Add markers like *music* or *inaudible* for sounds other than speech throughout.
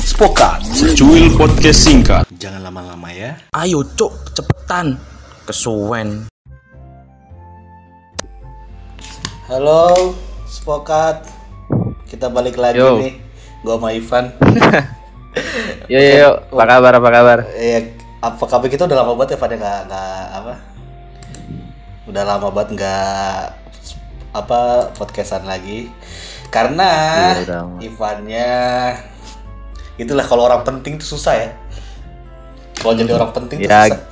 Spokat. Cuil podcast singkat. Jangan lama-lama ya. Ayo cuk, cepetan. Kesuwen. Halo, Spokat. Kita balik lagi Yo. nih. Gua sama Ivan. *laughs* Yo yo yo, apa kabar apa kabar? Eh, apa kabar kita udah lama banget ya pada nggak nggak apa? Udah lama banget nggak apa podcastan lagi. Karena lama. Ivannya itulah kalau orang penting tuh susah ya. Kalau jadi orang penting tuh Ya, susah. *laughs*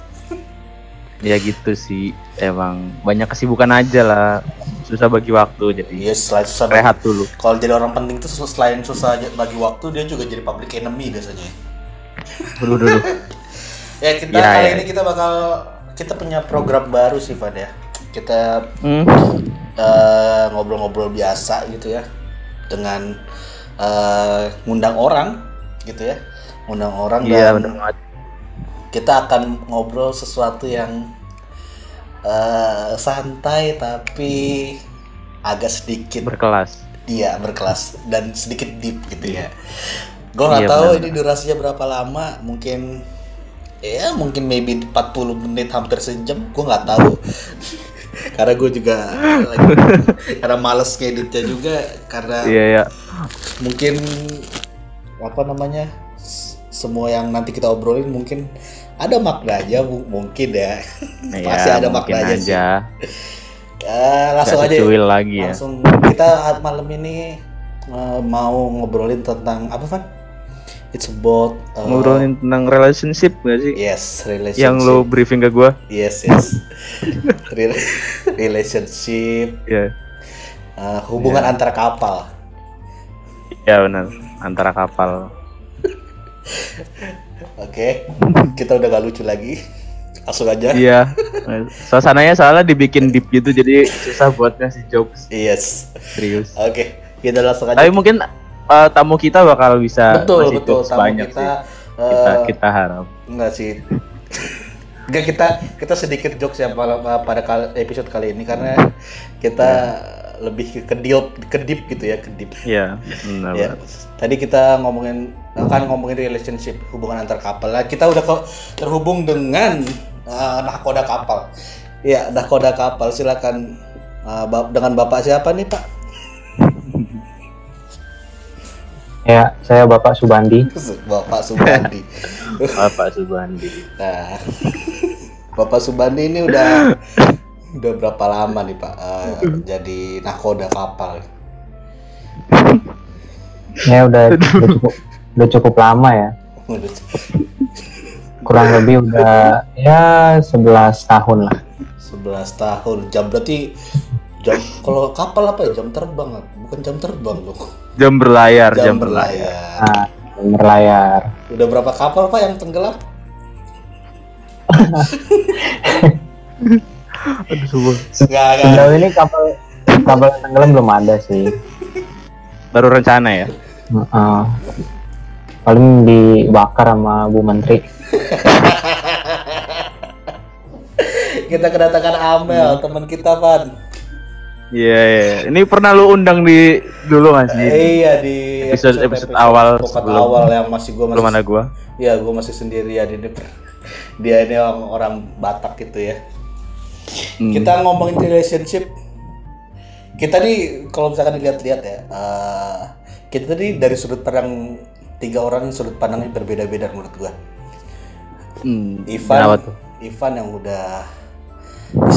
Ya gitu sih, emang banyak kesibukan aja lah, susah bagi waktu jadi Iya, selain susah bagi- rehat dulu. Kalau jadi orang penting tuh selain susah bagi waktu, dia juga jadi public enemy biasanya. Dulu dulu. *laughs* Ya kita Ya, kali ya. ini kita bakal kita punya program baru sih Van ya. Kita Hmm. eh, ngobrol-ngobrol biasa gitu ya dengan eh, ngundang orang gitu ya, ngundang orang Iya dan banget. kita akan ngobrol sesuatu yang eh, santai tapi agak sedikit Berkelas. dia berkelas dan sedikit deep gitu ya. Gue nggak Iya, tahu benar. ini durasinya berapa lama, mungkin ya mungkin maybe 40 menit hampir sejam, gue nggak tahu. Karena gue juga lagi karena males ngeditnya juga karena Iya ya. mungkin apa namanya semua yang nanti kita obrolin mungkin ada maknanya mu- mungkin ya Nah, *laughs* pasti ya, ada mungkin maknanya sih aja. Eh, langsung aja secuil lagi ya. langsung kita malam ini eh, mau ngobrolin tentang apa Van? It's about eh, Ngobrolin tentang relationship gak sih? yes relationship. Yang lo briefing ke gua? yes yes *laughs* Rel- relationship Ya. eh, hubungan Iya. antara kapal. Ya benar. Antara kapal. *laughs* Oke kita udah gak lucu lagi langsung aja. Iya. Suasananya soalnya dibikin deep gitu jadi susah buat ngasih jokes Yes serius. oke kita langsung aja. Tapi mungkin uh, tamu kita bakal bisa betul betul tamu banyak kita sih. eh, Kita kita harap. Enggak sih. *laughs* Enggak kita kita sedikit jokes ya pada pada episode kali ini karena kita lebih ke kedip kedip gitu ya kedip. Iya, benar Ya. Tadi kita ngomongin kan ngomongin relationship hubungan antar kapal. Nah, kita udah ke, terhubung dengan uh, nahkoda kapal. Ya, nahkoda kapal silakan uh, dengan Bapak siapa nih, Pak? Ya, saya Bapak Subandi. Bapak Subandi. *laughs* Bapak Subandi. Nah, Bapak Subandi ini udah udah berapa lama nih Pak eh, jadi nakoda kapal? Ya udah, udah cukup udah cukup lama ya. Kurang lebih udah ya 11 tahun lah. 11 tahun. Jam berarti jam kalau kapal apa ya? Jam terbang, bukan jam terbang loh. Jam berlayar, Jam, jam, berlayar. berlayar. Nah, berlayar. Udah berapa kapal Pak yang tenggelam? *laughs* Aduh, subuh. Sejauh ini kapal kapal yang tenggelam belum ada sih. Baru rencana ya? Heeh. paling dibakar sama Bu Menteri. *laughs* Kita kedatangan Amel, teman kita Pan. Iya, iya. Ini pernah lu undang di dulu Mas di iya di Episode- episode awal episode sebelum- awal yang masih gua masih belum ada gua. Ya, gue masih sendirian ini. Dia ini orang, orang Batak gitu ya. Hmm. Kita ngomongin relationship. Kita nih kalau misalkan dilihat-lihat ya, eh, kita nih dari sudut pandang tiga orang sudut pandangnya berbeda-beda menurut gua. Hmm. Ivan? Ivan yang udah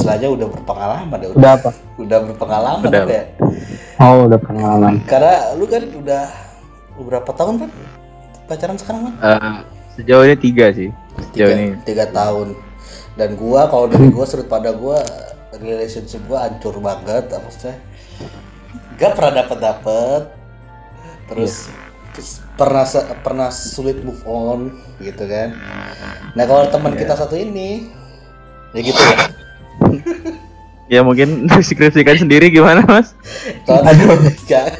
istilahnya udah berpengalaman ya, udah, Udah apa? udah berpengalaman Udah. apa ya. Oh, udah pengalaman. Karena lu kan udah berapa tahun kan pacaran sekarang kan? Eh, sejauh ini tiga sih. Sejauh tiga, ini. tiga tahun dan gua kalau dari gua sudut pada gua relationship gua hancur banget maksudnya gak pernah dapet dapet terus terus pernah se- pernah sulit move on gitu kan nah kalau teman kita satu ini ya gitu ya Ya mungkin *laughs* deskripsikan sendiri gimana Mas? kalau *laughs* Gak.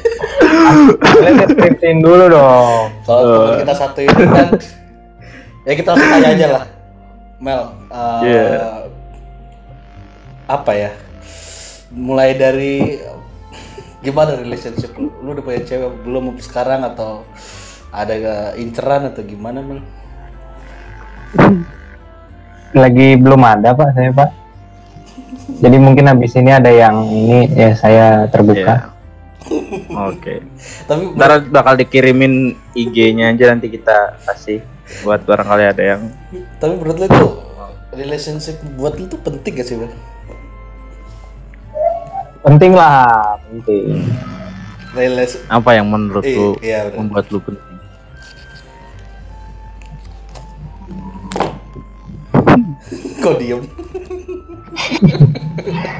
Kalian deskripsiin dulu dong. kalau teman kita satu ini kan ya kita langsung tanya aja lah Mel uh, Iya. apa ya mulai dari gimana relationship lu lu udah punya cewek belum sekarang atau ada eh, inceran atau gimana Mel? Lagi belum ada pak saya pak. Jadi mungkin habis ini ada yang ini ya saya terbuka. Iya. Oke. *laughs* tapi Ntar bakal dikirimin IG-nya aja nanti kita kasih buat barangkali ada yang tapi menurut lu itu relationship buat lu tuh penting gak sih Mel? Penting lah, penting. Relasi apa yang menurut Iya, lu iya, bener. membuat lu penting. kok diem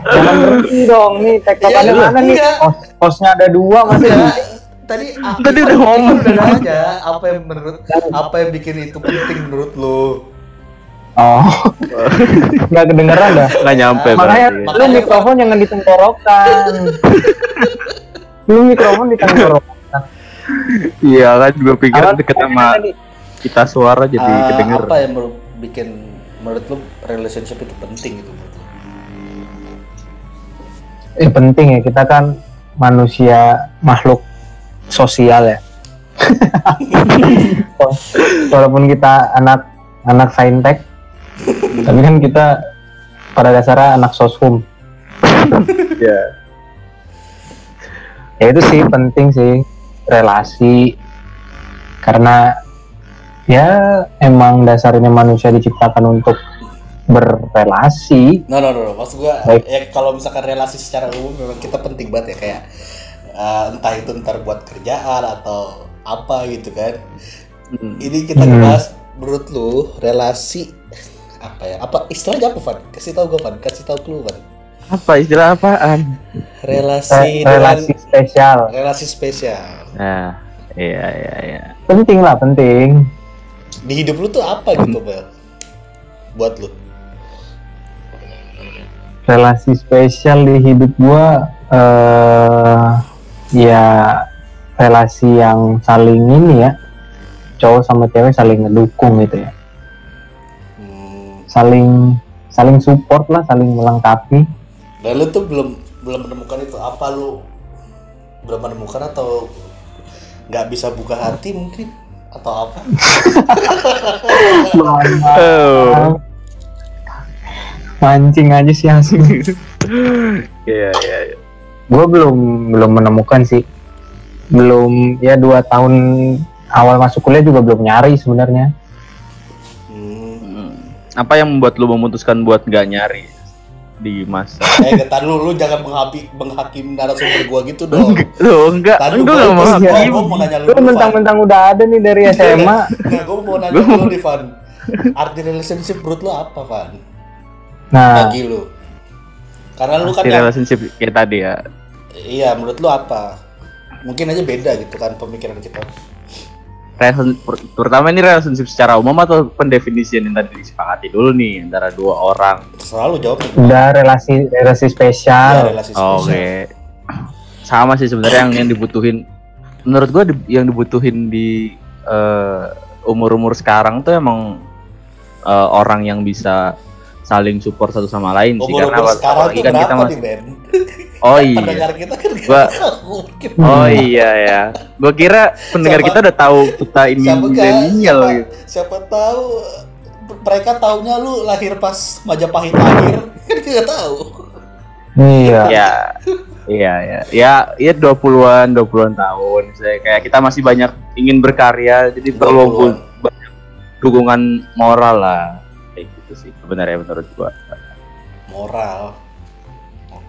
Jangan berhenti dong nih tektokannya Iya, mana nih? Host, hostnya ada dua masih. Enggak. tadi ah, Tadi udah ngomong. Udah nanya apa yang menurut apa yang bikin itu penting menurut lu Oh, nggak kedengeran dah. Nggak nyampe Makanya berarti. *laughs* lu mikrofon jangan ditenggorokan. lu mikrofon ditenggorokan. Iya kan gue pikir deket sama kita suara jadi Ah, kedenger. apa yang bikin menurut lu relationship itu penting gitu Eh, penting ya kita kan manusia makhluk sosial ya. *laughs* Walaupun kita anak anak saintek, tapi kan kita pada dasarnya anak soshum. Iya. Ya itu sih penting sih relasi karena ya emang dasarnya manusia diciptakan untuk berrelasi. No no no, no. maksud gua Baik. ya kalau misalkan relasi secara umum memang kita penting banget ya kayak eh, entah itu ntar buat kerjaan atau apa gitu kan. Hmm. Ini kita Hmm. ngebahas menurut lu relasi apa ya? Apa istilahnya apa, Van? Kasih tahu gua, Van. Kasih tahu lu, Van. Apa istilah apaan? Relasi Re- relasi dengan spesial relasi spesial. Nah, iya iya iya. penting lah penting. Di hidup lu tuh apa gitu, Bel? Buat lu. Relasi spesial di hidup gua eh ya relasi yang saling ini ya cowok sama cewek saling ngedukung gitu ya Hmm. saling saling support lah saling melengkapi Dan lu tuh belum belum menemukan itu apa lu belum menemukan atau nggak bisa buka hati mungkin atau apa? *laughs* Oh. Mancing aja sih asing *laughs* Iya iya. iya. gue belum belum menemukan sih belum ya dua tahun awal masuk kuliah juga belum nyari sebenarnya Hmm. Apa yang membuat lu memutuskan buat nggak nyari di masa? Eh, ketar lu, lu jangan menghapi, menghakim narasumber gua gitu dong. Lu enggak, Tadi enggak gua, mau gua, gua, hakim. gua mau nanya lu lu mentang-mentang udah ada nih dari SMA Nggak, gua mau nanya lu nih, Van. Arti relationship menurut lu apa, Van? Nah Bagi lu. Karena lu kan relationship kayak tadi ya. iya, menurut lu apa? Mungkin aja beda gitu kan pemikiran kita. Relation, per- terutama ini relationship secara umum atau pendefinisian yang tadi disepakati dulu nih antara dua orang. Terserah lu jawab nih. udah relasi relasi Ya, spesial relasi Oh, Oke. spesial. Sama sih sebenarnya yang yang dibutuhin menurut gua di- yang dibutuhin di eh, umur-umur sekarang tuh emang eh, orang yang bisa saling support satu sama lain sih karena apalagi kan kita masih nih, Ben? Oh *laughs* iya. Pendengar kita kan Gua-. *laughs* Oh iya ya. Gua kira pendengar Siapa- kita udah tahu kita ini milenial siapa, gitu. siapa tahu mereka taunya lu lahir pas Majapahit lahir *laughs* kan kita tahu iya Ya. Iya ya. Ya, ya 20-an, 20-an tahun. Saya kayak kita masih banyak ingin berkarya jadi perlu 20-an. bu- banyak dukungan moral lah. Gitu sih. Sebenarnya menurut gua. moral.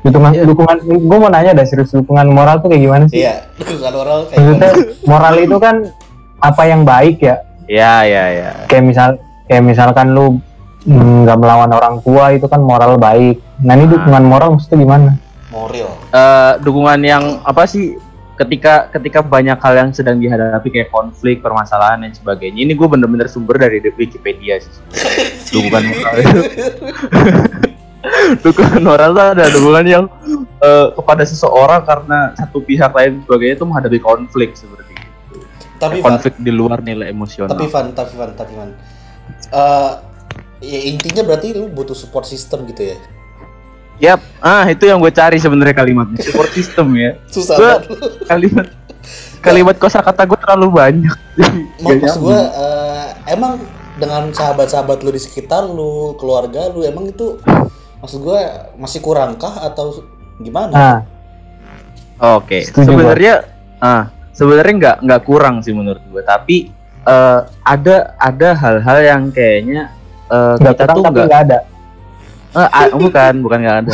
Dukungan dukungan gue mau nanya dah serius dukungan moral tuh kayak gimana sih? Iya *laughs* dukungan moral kayak maksudnya gimana? moral itu kan apa yang baik ya? Ya, ya, ya. kayak misal kayak misalkan lu mm, nggak melawan orang tua itu kan moral baik. Nah ini Ah. dukungan moral maksudnya gimana? Moral. Eh, dukungan yang apa sih ketika ketika banyak hal yang sedang dihadapi kayak konflik, permasalahan dan sebagainya. Ini gue bener-bener sumber dari di Wikipedia sih. dukungan moral itu. *laughs* dukungan moral itu ada dukungan yang eh, kepada seseorang karena satu pihak lain sebagainya itu menghadapi konflik seperti itu. tapi Van Konflik di luar nilai emosional. tapi Van tapi Van tapi Van Eh, ya intinya berarti lu butuh support system gitu ya Yap, ah itu yang gue cari sebenarnya kalimatnya support system ya. susah Gua-. Kalimat kalimat kosakata gue terlalu banyak. *laughs* Gak maksud gue emang dengan sahabat-sahabat lu di sekitar lu keluarga lu emang itu maksud gue masih kurangkah atau gimana Nah, Oke, Setuju, sebenarnya ah sebenarnya nggak nggak kurang sih menurut gue, tapi eh, ada ada hal-hal yang kayaknya eh, nggak kita kurang tuh nggak ada. Eh, ah, bukan bukan nggak ada.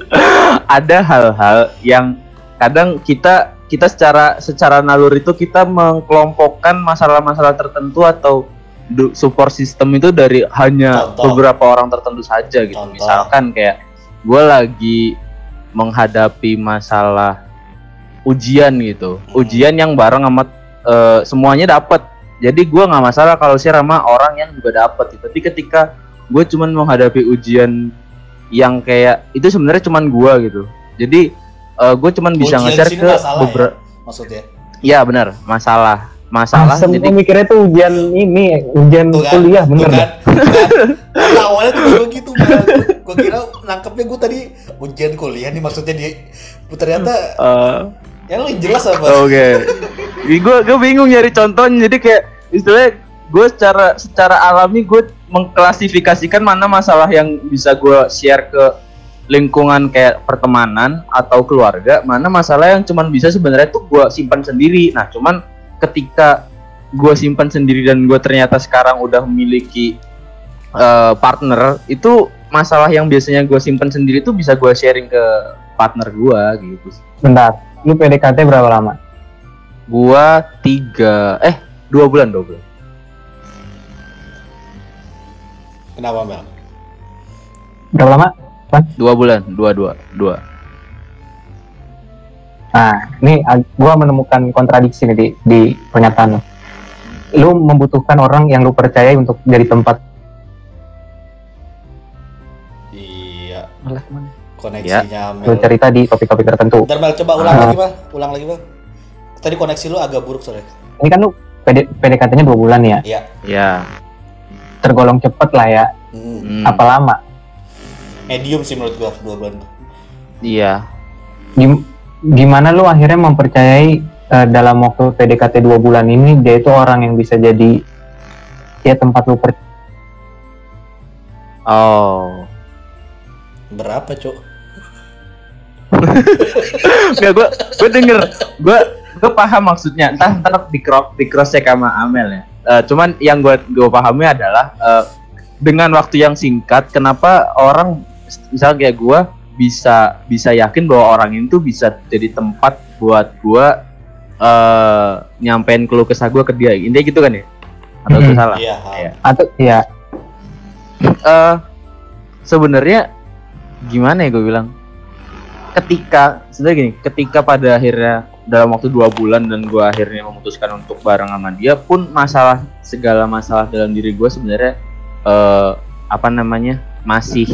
*laughs* ada hal-hal yang kadang kita kita secara secara nalur itu kita mengkelompokkan masalah-masalah tertentu atau support system itu dari hanya Contoh. beberapa orang tertentu saja gitu. Contoh. Misalkan kayak gue lagi menghadapi masalah ujian gitu, Hmm. ujian yang bareng sama eh, semuanya dapat. Jadi gue nggak masalah kalau share sama orang yang juga dapat. Gitu. Tapi ketika gue cuman menghadapi ujian yang kayak itu sebenarnya cuman gue gitu. Jadi gue cuman bisa nge-share sini ke beberapa. maksudnya Iya benar, masalah, masalah. Asem jadi mikirnya tuh ujian ini, ujian Tuh kan, kuliah bener kan, tuh kan. Karena *laughs* awalnya tuh gue gitu gue kira nangkepnya gue tadi ujian kuliah nih maksudnya dia ternyata eh, yang lu jelas apa Oke. gue gue bingung nyari contohnya jadi kayak istilahnya gue secara secara alami gue mengklasifikasikan mana masalah yang bisa gue share ke lingkungan kayak pertemanan atau keluarga, mana masalah yang cuman bisa sebenarnya tuh gue simpan sendiri. Nah, cuman ketika gue simpan sendiri dan gue ternyata sekarang udah memiliki eh, partner, itu masalah yang biasanya gue simpan sendiri tuh bisa gue sharing ke partner gue gitu. Bentar, lu PDKT berapa lama? Gua tiga eh dua bulan dua bulan. Kenapa Mel Berapa lama? Dua bulan dua dua dua. Nah, ini gua menemukan kontradiksi nih di, di pernyataan lu. Lu membutuhkan orang yang lu percayai untuk jadi tempat iya Malah ke mana? koneksinya lu Mel cerita di topik-topik tertentu. Bentar Mel coba ulang Ah. lagi Mel ulang lagi Mel tadi koneksi lu agak buruk soalnya Ini kan lu PD, PDKT-nya dua bulan ya, iya Ya. Tergolong cepet lah ya. hmm. Apa lama? medium sih menurut gua dua bulan tuh Iya. Gim- gimana lu akhirnya mempercayai eh, dalam waktu PDKT dua bulan ini dia itu orang yang bisa jadi ya tempat lu per Oh. berapa cok Enggak *laughs* gua gua denger. Gua gua paham maksudnya. Entah ntar di cross di cross check sama Amel ya. Eh, cuman yang gua gua pahami adalah eh, dengan waktu yang singkat kenapa orang misalnya kayak gua bisa bisa yakin bahwa orang itu bisa jadi tempat buat gua eh nyampein keluh kesah gua ke dia. Intinya gitu kan ya? Atau Mhm. salah? iya Iya. atau ya eh sebenarnya gimana ya gue bilang ketika sebenarnya gini ketika pada akhirnya dalam waktu dua bulan dan gue akhirnya memutuskan untuk bareng sama dia pun masalah segala masalah dalam diri gue sebenarnya eh apa namanya masih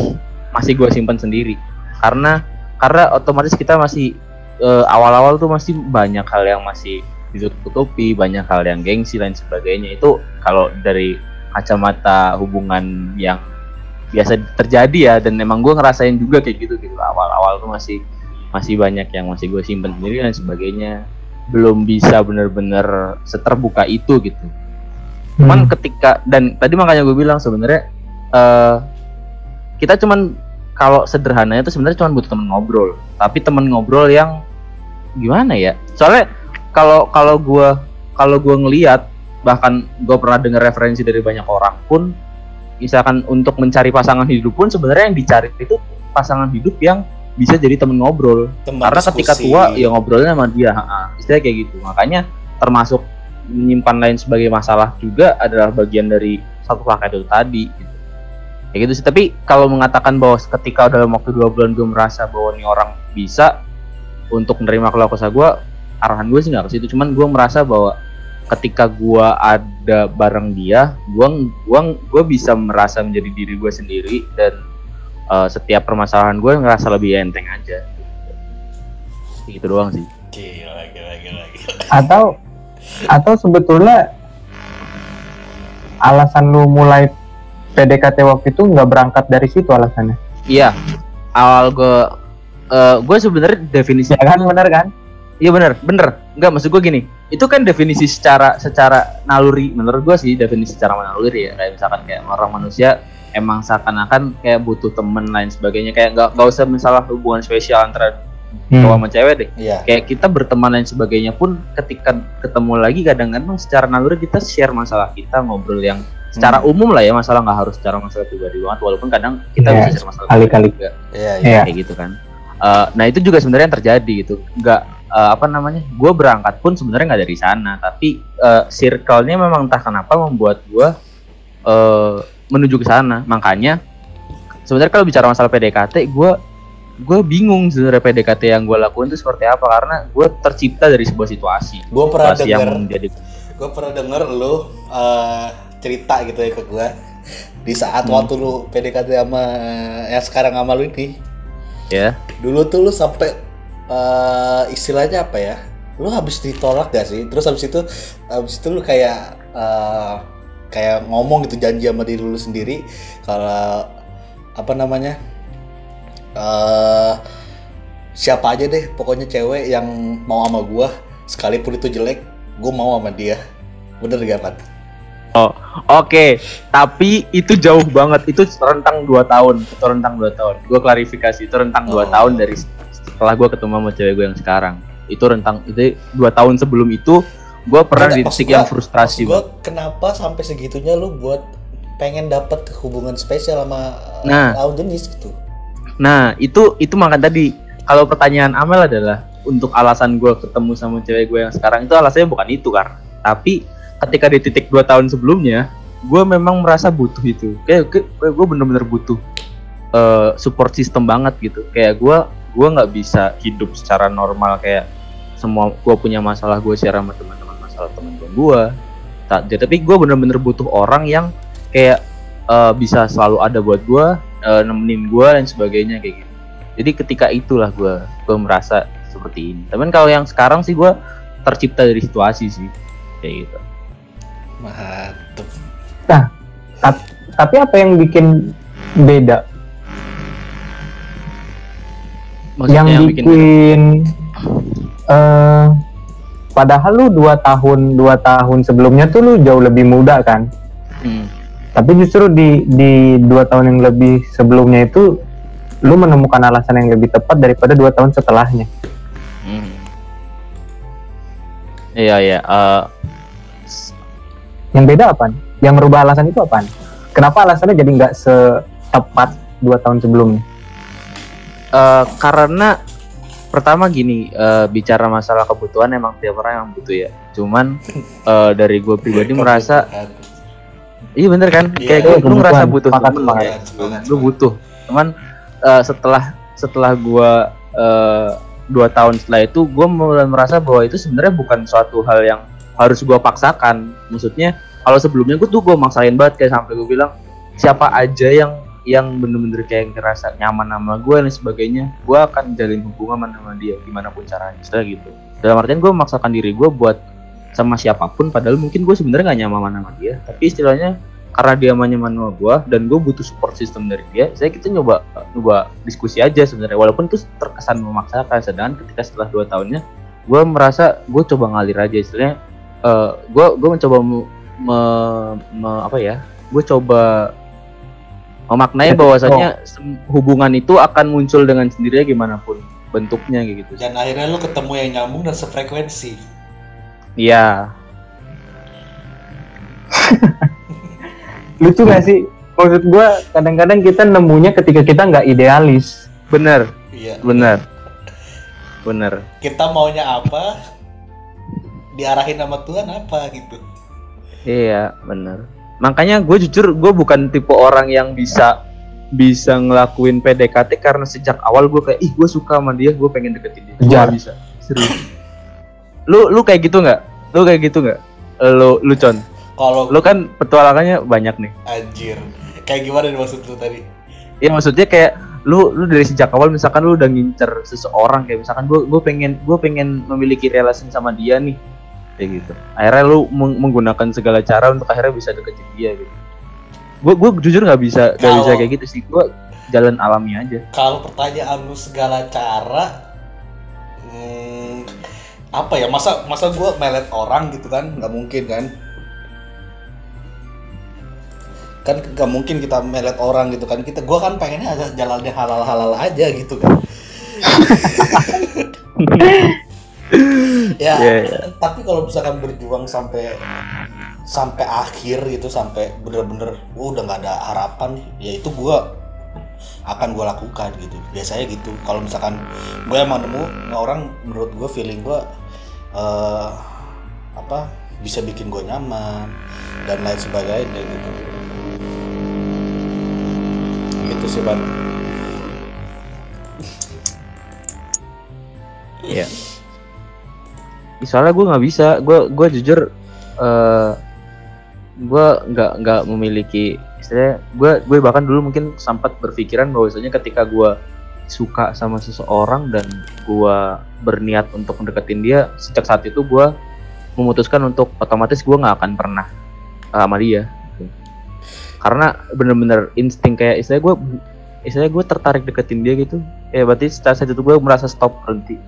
masih gue simpan sendiri. Karena karena otomatis kita masih eh, awal-awal tuh masih banyak hal yang masih ditutup-tutupi banyak hal yang gengsi lain sebagainya. Itu kalau dari kacamata hubungan yang biasa terjadi ya dan emang gue ngerasain juga kayak gitu gitu. Awal-awal tuh masih masih banyak yang masih gue simpen sendiri dan sebagainya. Belum bisa bener-bener seterbuka itu gitu. Cuman Hmm. ketika dan tadi makanya gue bilang sebenarnya eh kita cuman kalau sederhananya itu sebenarnya cuman butuh temen ngobrol. Tapi temen ngobrol yang gimana ya? Soalnya kalau kalau gue kalau gue ngelihat bahkan gue pernah dengar referensi dari banyak orang pun misalkan untuk mencari pasangan hidup pun sebenarnya yang dicari itu pasangan hidup yang bisa jadi temen ngobrol. Teman karena ketika diskusi. tua ya ngobrolnya sama dia istilahnya kayak gitu. Makanya termasuk menyimpan lain sebagai masalah juga adalah bagian dari satu paket itu tadi gitu. kayak gitu sih. Tapi kalau mengatakan bahwa ketika dalam waktu dua bulan gue merasa bahwa ini orang bisa untuk menerima keluh kesah gue arahan gue sih nggak ke situ. Cuman gue merasa bahwa ketika gue ada bareng dia gue gua gue bisa merasa menjadi diri gue sendiri dan eh, setiap permasalahan gue ngerasa lebih enteng aja. Gitu doang sih. Gila gila gila, gila. atau atau sebetulnya alasan lu mulai PDKT waktu itu nggak berangkat dari situ alasannya? Iya. Awal gue eh gue sebenarnya definisi ya kan bener kan? Iya bener, bener. Enggak maksud gue gini, itu kan definisi secara secara naluri. Menurut gue sih definisi secara naluri ya. Kayak misalkan kayak orang manusia emang seakan-akan kayak butuh temen lain sebagainya kayak nggak nggak usah misalnya hubungan spesial antara Hmm. cowok sama cewek deh Iya. kayak kita berteman lain sebagainya pun ketika ketemu lagi kadang-kadang secara naluri kita share masalah kita ngobrol yang secara umum lah ya masalah nggak harus secara masalah pribadi banget walaupun kadang kita Iya, bisa share masalah kali-kali. juga Iya, iya. Iya. kayak gitu kan Eh, nah itu juga sebenarnya yang terjadi gitu nggak eh, apa namanya gue berangkat pun sebenarnya nggak dari sana tapi eh, circle-nya memang entah kenapa membuat gue eh, menuju ke sana makanya sebenarnya kalau bicara masalah PDKT gue gue bingung sebenarnya PDKT yang gue lakuin itu seperti apa karena gue tercipta dari sebuah situasi Gue pernah situasi yang denger, menjadi gue pernah denger lu eh, cerita gitu ya ke gue di saat Hmm. waktu lu PDKT sama yang sekarang sama lu ini. ya Dulu tuh lu sampai eh, istilahnya apa ya? Lu habis ditolak gak sih? Terus habis itu habis itu lu kayak eh, kayak ngomong gitu janji sama diri lu sendiri kalau apa namanya? eh siapa aja deh pokoknya cewek yang mau sama gua sekalipun itu jelek gue mau sama dia bener gak Pat? Oke, tapi itu jauh banget. Itu rentang 2 tahun, itu rentang 2 tahun. Gue klarifikasi, itu rentang 2 Oh. tahun dari setelah gue ketemu sama cewek gue yang sekarang. Itu rentang itu 2 tahun sebelum itu gue pernah di titik yang frustrasi gue kenapa sampai segitunya lu buat pengen dapat hubungan spesial sama Nah. lawan jenis gitu Nah, itu itu makanya tadi kalau pertanyaan Amel adalah untuk alasan gue ketemu sama cewek gue yang sekarang itu alasannya bukan itu kan. Tapi ketika di titik 2 tahun sebelumnya, gue memang merasa butuh itu. Kayak gue bener-bener butuh eh, support system banget gitu. Kayak gue gue nggak bisa hidup secara normal kayak semua gue punya masalah gue share sama teman-teman masalah teman-teman gue. Tak, tapi gue bener-bener butuh orang yang kayak eh, bisa selalu ada buat gue, eh, nemenin gue dan sebagainya kayak gitu. Jadi ketika itulah gue gue merasa seperti ini. Tapi kalau yang sekarang sih gue tercipta dari situasi sih kayak gitu. mantep Tap- tapi apa yang bikin beda Maksudnya yang, yang bikin, bikin eh padahal lu dua tahun dua tahun sebelumnya tuh lu jauh lebih muda kan Hmm. tapi justru di di dua tahun yang lebih sebelumnya itu lu menemukan alasan yang lebih tepat daripada dua tahun setelahnya Hmm. Iya iya. eh, yang beda apa yang merubah alasan itu apa kenapa alasannya jadi nggak setepat dua tahun sebelumnya eh, karena pertama gini eh, bicara masalah kebutuhan emang tiap orang yang butuh ya. Cuman eh, dari gue pribadi merasa iya bener kan Iya, kayak gue kebutuhan. ngerasa butuh Sepakat, temen kayak gue butuh. Cuman eh, setelah setelah gue eh, dua tahun setelah itu gue mulai merasa bahwa itu sebenarnya bukan suatu hal yang harus gue paksakan. Maksudnya kalau sebelumnya gue tuh gue maksain banget kayak sampai gue bilang siapa aja yang yang bener-bener kayak ngerasa nyaman sama gue dan sebagainya gue akan jalin hubungan sama dia gimana pun caranya istilah gitu. Dalam artian gue memaksakan diri gue buat sama siapa pun padahal mungkin gue sebenarnya gak nyaman sama dia. Tapi istilahnya karena dia nyaman sama gue dan gue butuh support system dari dia saya kita nyoba nyoba diskusi aja sebenarnya. Walaupun itu terkesan memaksakan sedangkan ketika setelah dua tahunnya gue merasa gue coba ngalir aja. Istilahnya eh, gue gue mencoba me- me- me- apa ya gue coba memaknai bahwasanya sem- hubungan itu akan muncul dengan sendirinya gimana pun bentuknya kayak gitu. Dan akhirnya lu ketemu yang nyambung dan sefrekuensi. Iya. *laughs* Lucu gak sih? Maksud gua kadang-kadang kita nemunya ketika kita nggak idealis. Bener. Iya. Bener. Bener. Kita maunya apa diarahin sama Tuhan apa gitu. Iya bener makanya gue jujur gue bukan tipe orang yang bisa bisa ngelakuin PDKT karena sejak awal gue kayak ih gue suka sama dia gue pengen deketin dia. Gue nggak bisa. Serius. Lu lu kayak gitu nggak? Lu kayak gitu nggak? Lu lu con? Kalau lu kan petualangannya banyak nih. Anjir. Kayak gimana nih maksud lu tadi? Ya maksudnya kayak lu lu dari sejak awal misalkan lu udah ngincer seseorang kayak misalkan gue gue pengen gue pengen memiliki relasi sama dia nih kayak gitu. Akhirnya lu meng- menggunakan segala cara untuk akhirnya bisa deketin dia gitu. Gue gue jujur nggak bisa nggak bisa kayak gitu sih. Gue jalan alami aja. Kalau pertanyaan lu segala cara hmm, apa ya? Masa masa gue melet orang gitu kan? Nggak mungkin kan? Kan nggak mungkin kita melet orang gitu kan? Kita gue kan pengennya aja jalannya halal halal aja gitu kan *laughs* *laughs* ya Iya, iya. tapi kalau misalkan berjuang sampai sampai akhir gitu sampai bener-bener "Wah, udah nggak ada harapan ya itu gue akan gue lakukan gitu biasanya gitu kalau misalkan gue emang nemu orang menurut gue feeling gue eh apa bisa bikin gue nyaman dan lain sebagainya gitu gitu sih bang Iya. Ih, Soalnya gue nggak bisa, gue gue jujur eh gue nggak nggak memiliki istilahnya gue gue bahkan dulu mungkin sempat berpikiran bahwasanya ketika gue suka sama seseorang dan gue berniat untuk mendekatin dia sejak saat itu gue memutuskan untuk otomatis gue nggak akan pernah eh, sama dia. Karena bener-bener insting kayak istilahnya gue istilahnya gue tertarik deketin dia gitu. Ya berarti saat itu gue merasa stop berhenti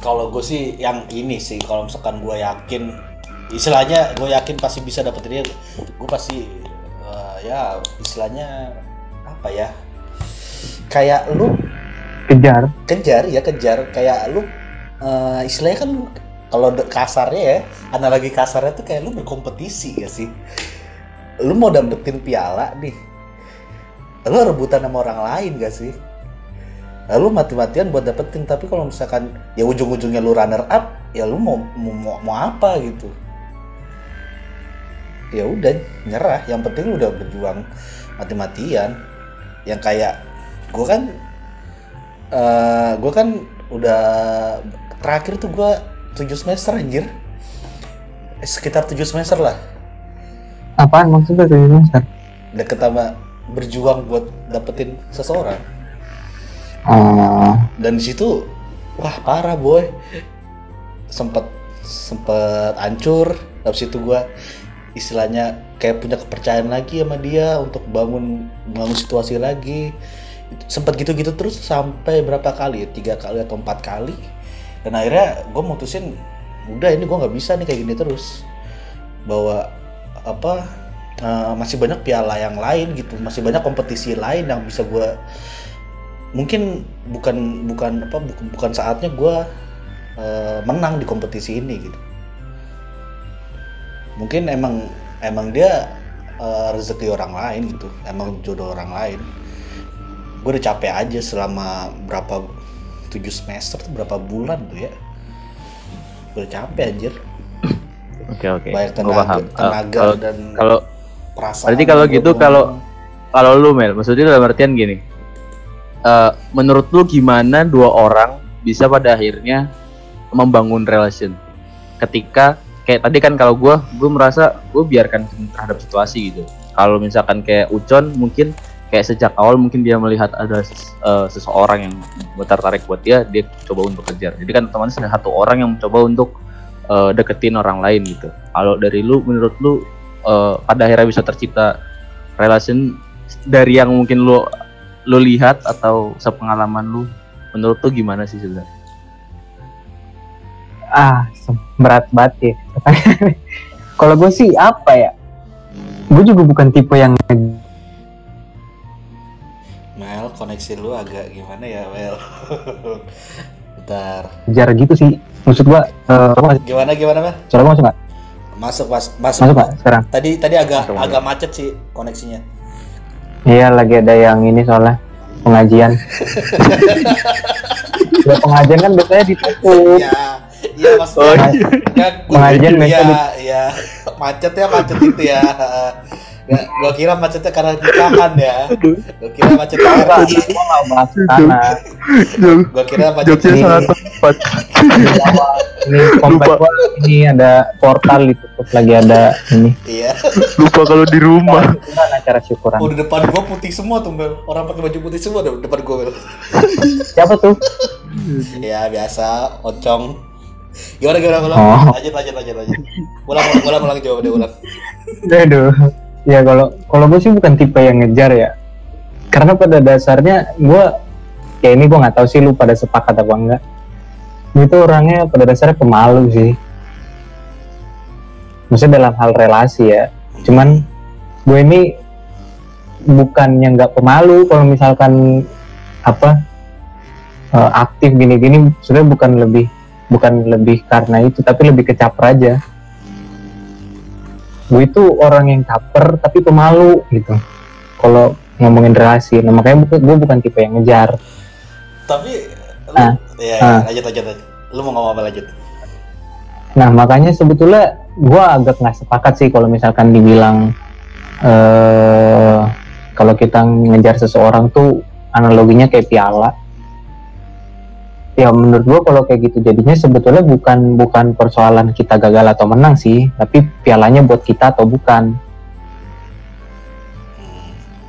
kalau gue sih yang ini sih kalau misalkan gue yakin istilahnya gue yakin pasti bisa dapetin dia gue pasti eh, ya istilahnya apa ya kayak lu kejar. Kejar ya kejar. Kayak lu eh, istilahnya kan kalau kasarnya ya analogi kasarnya tuh kayak lu berkompetisi ya sih. Lu mau dapetin piala nih lu rebutan sama orang lain gak sih lalu mati-matian buat dapetin tapi kalau misalkan ya ujung-ujungnya lu runner up ya lu mau mau, mau, mau apa gitu. Ya udah nyerah. Yang penting lu udah berjuang mati-matian. Yang kayak gue kan eh gue kan udah terakhir tuh gue 7 semester anjir. Eh, sekitar 7 semester lah. Apaan maksudnya tuh semester? Deket sama berjuang buat dapetin seseorang oh dan di situ wah parah boy. Sempet sempet hancur. Habis itu gua istilahnya kayak punya kepercayaan lagi sama dia untuk bangun bangun situasi lagi. Sempet gitu-gitu terus sampai berapa kali ya? Tiga kali atau empat kali. Dan akhirnya gue mutusin udah ini gue nggak bisa nih kayak gini terus. Bahwa apa eh, masih banyak piala yang lain gitu. Masih banyak kompetisi lain yang bisa gue mungkin bukan bukan apa bukan, bukan saatnya gue menang di kompetisi ini gitu. Mungkin emang emang dia eh, rezeki orang lain gitu. Emang jodoh orang lain. Gue udah capek aja selama berapa tujuh semester tuh berapa bulan tuh ya. Gue udah capek anjir. Oke oke. Gua tenaga paham. Eh, tenaga kalau dan kalau perasaan berarti kalau gitu kalau- kalau lu Mel maksudnya dalam artian gini eh, menurut lu gimana dua orang bisa pada akhirnya membangun relation? Ketika kayak tadi kan kalau gue gue merasa gue biarkan terhadap situasi gitu. Kalau misalkan kayak Ucon mungkin kayak sejak awal mungkin dia melihat ada eh, seseorang yang tertarik buat dia dia coba untuk kejar. Jadi kan ada satu orang yang mencoba untuk eh, deketin orang lain gitu. Kalau dari lu menurut lu eh, pada akhirnya bisa tercipta relation dari yang mungkin lu lu lihat atau sepengalaman lu menurut lu gimana sih sebenarnya ah berat banget ya. *laughs* Kalau gue sih apa ya? Gue juga bukan tipe yang Mel koneksi lu agak gimana ya Mel? *laughs* Bentar. Ngejar gitu sih. Maksud gue uh, gimana gimana Mel? Gue masuk nggak? Masuk mas masuk, masuk nggak sekarang? Tadi tadi agak Masuk, masuk. agak macet sih koneksinya iya lagi ada yang ini soalnya pengajian. *laughs* Ya pengajian kan biasanya ditutup ya iya mas. Oh, ya, iya. ya, gua- Pengajian ya, biasa ya macet ya macet itu ya Gua kira macetnya karena nikahan ya. Gua kira macet karena gue nggak bahas sana gua kira macet ini. sangat tepat. ini komplek gua ini ada portal ditutup lagi ada ini Iya. Lupa kalau di rumah. syukuran acara syukuran Oh, di depan gua putih semua tuh, Bel. Orang pakai baju putih semua di depan gua, Bel. siapa tuh Ya, biasa, oncong. Gimana gimana ulang? Oh. Lanjut lanjut lanjut lanjut. Ulang ulang ulang, ulang jawab deh ulang. aduh ya kalau kalau gue sih bukan tipe yang ngejar ya. Karena pada dasarnya gue ya ini gue nggak tahu sih lu pada sepakat apa enggak. Itu orangnya pada dasarnya pemalu sih. Maksudnya dalam hal relasi ya. Cuman gue ini bukannya nggak pemalu kalau misalkan apa eh, aktif gini-gini. Sebenarnya bukan lebih bukan lebih karena itu tapi lebih ke caper aja gue itu orang yang caper tapi pemalu gitu kalau ngomongin relasi nah makanya gue bukan tipe yang ngejar Tapi lu, Ah, ya, ah. lanjut lanjut. Lu mau ngomong apa lanjut? Nah makanya sebetulnya gue agak nggak sepakat sih kalau misalkan dibilang eh kalau kita ngejar seseorang tuh analoginya kayak piala. Ya menurut gue kalau kayak gitu jadinya sebetulnya bukan bukan persoalan kita gagal atau menang sih, tapi pialanya buat kita atau bukan.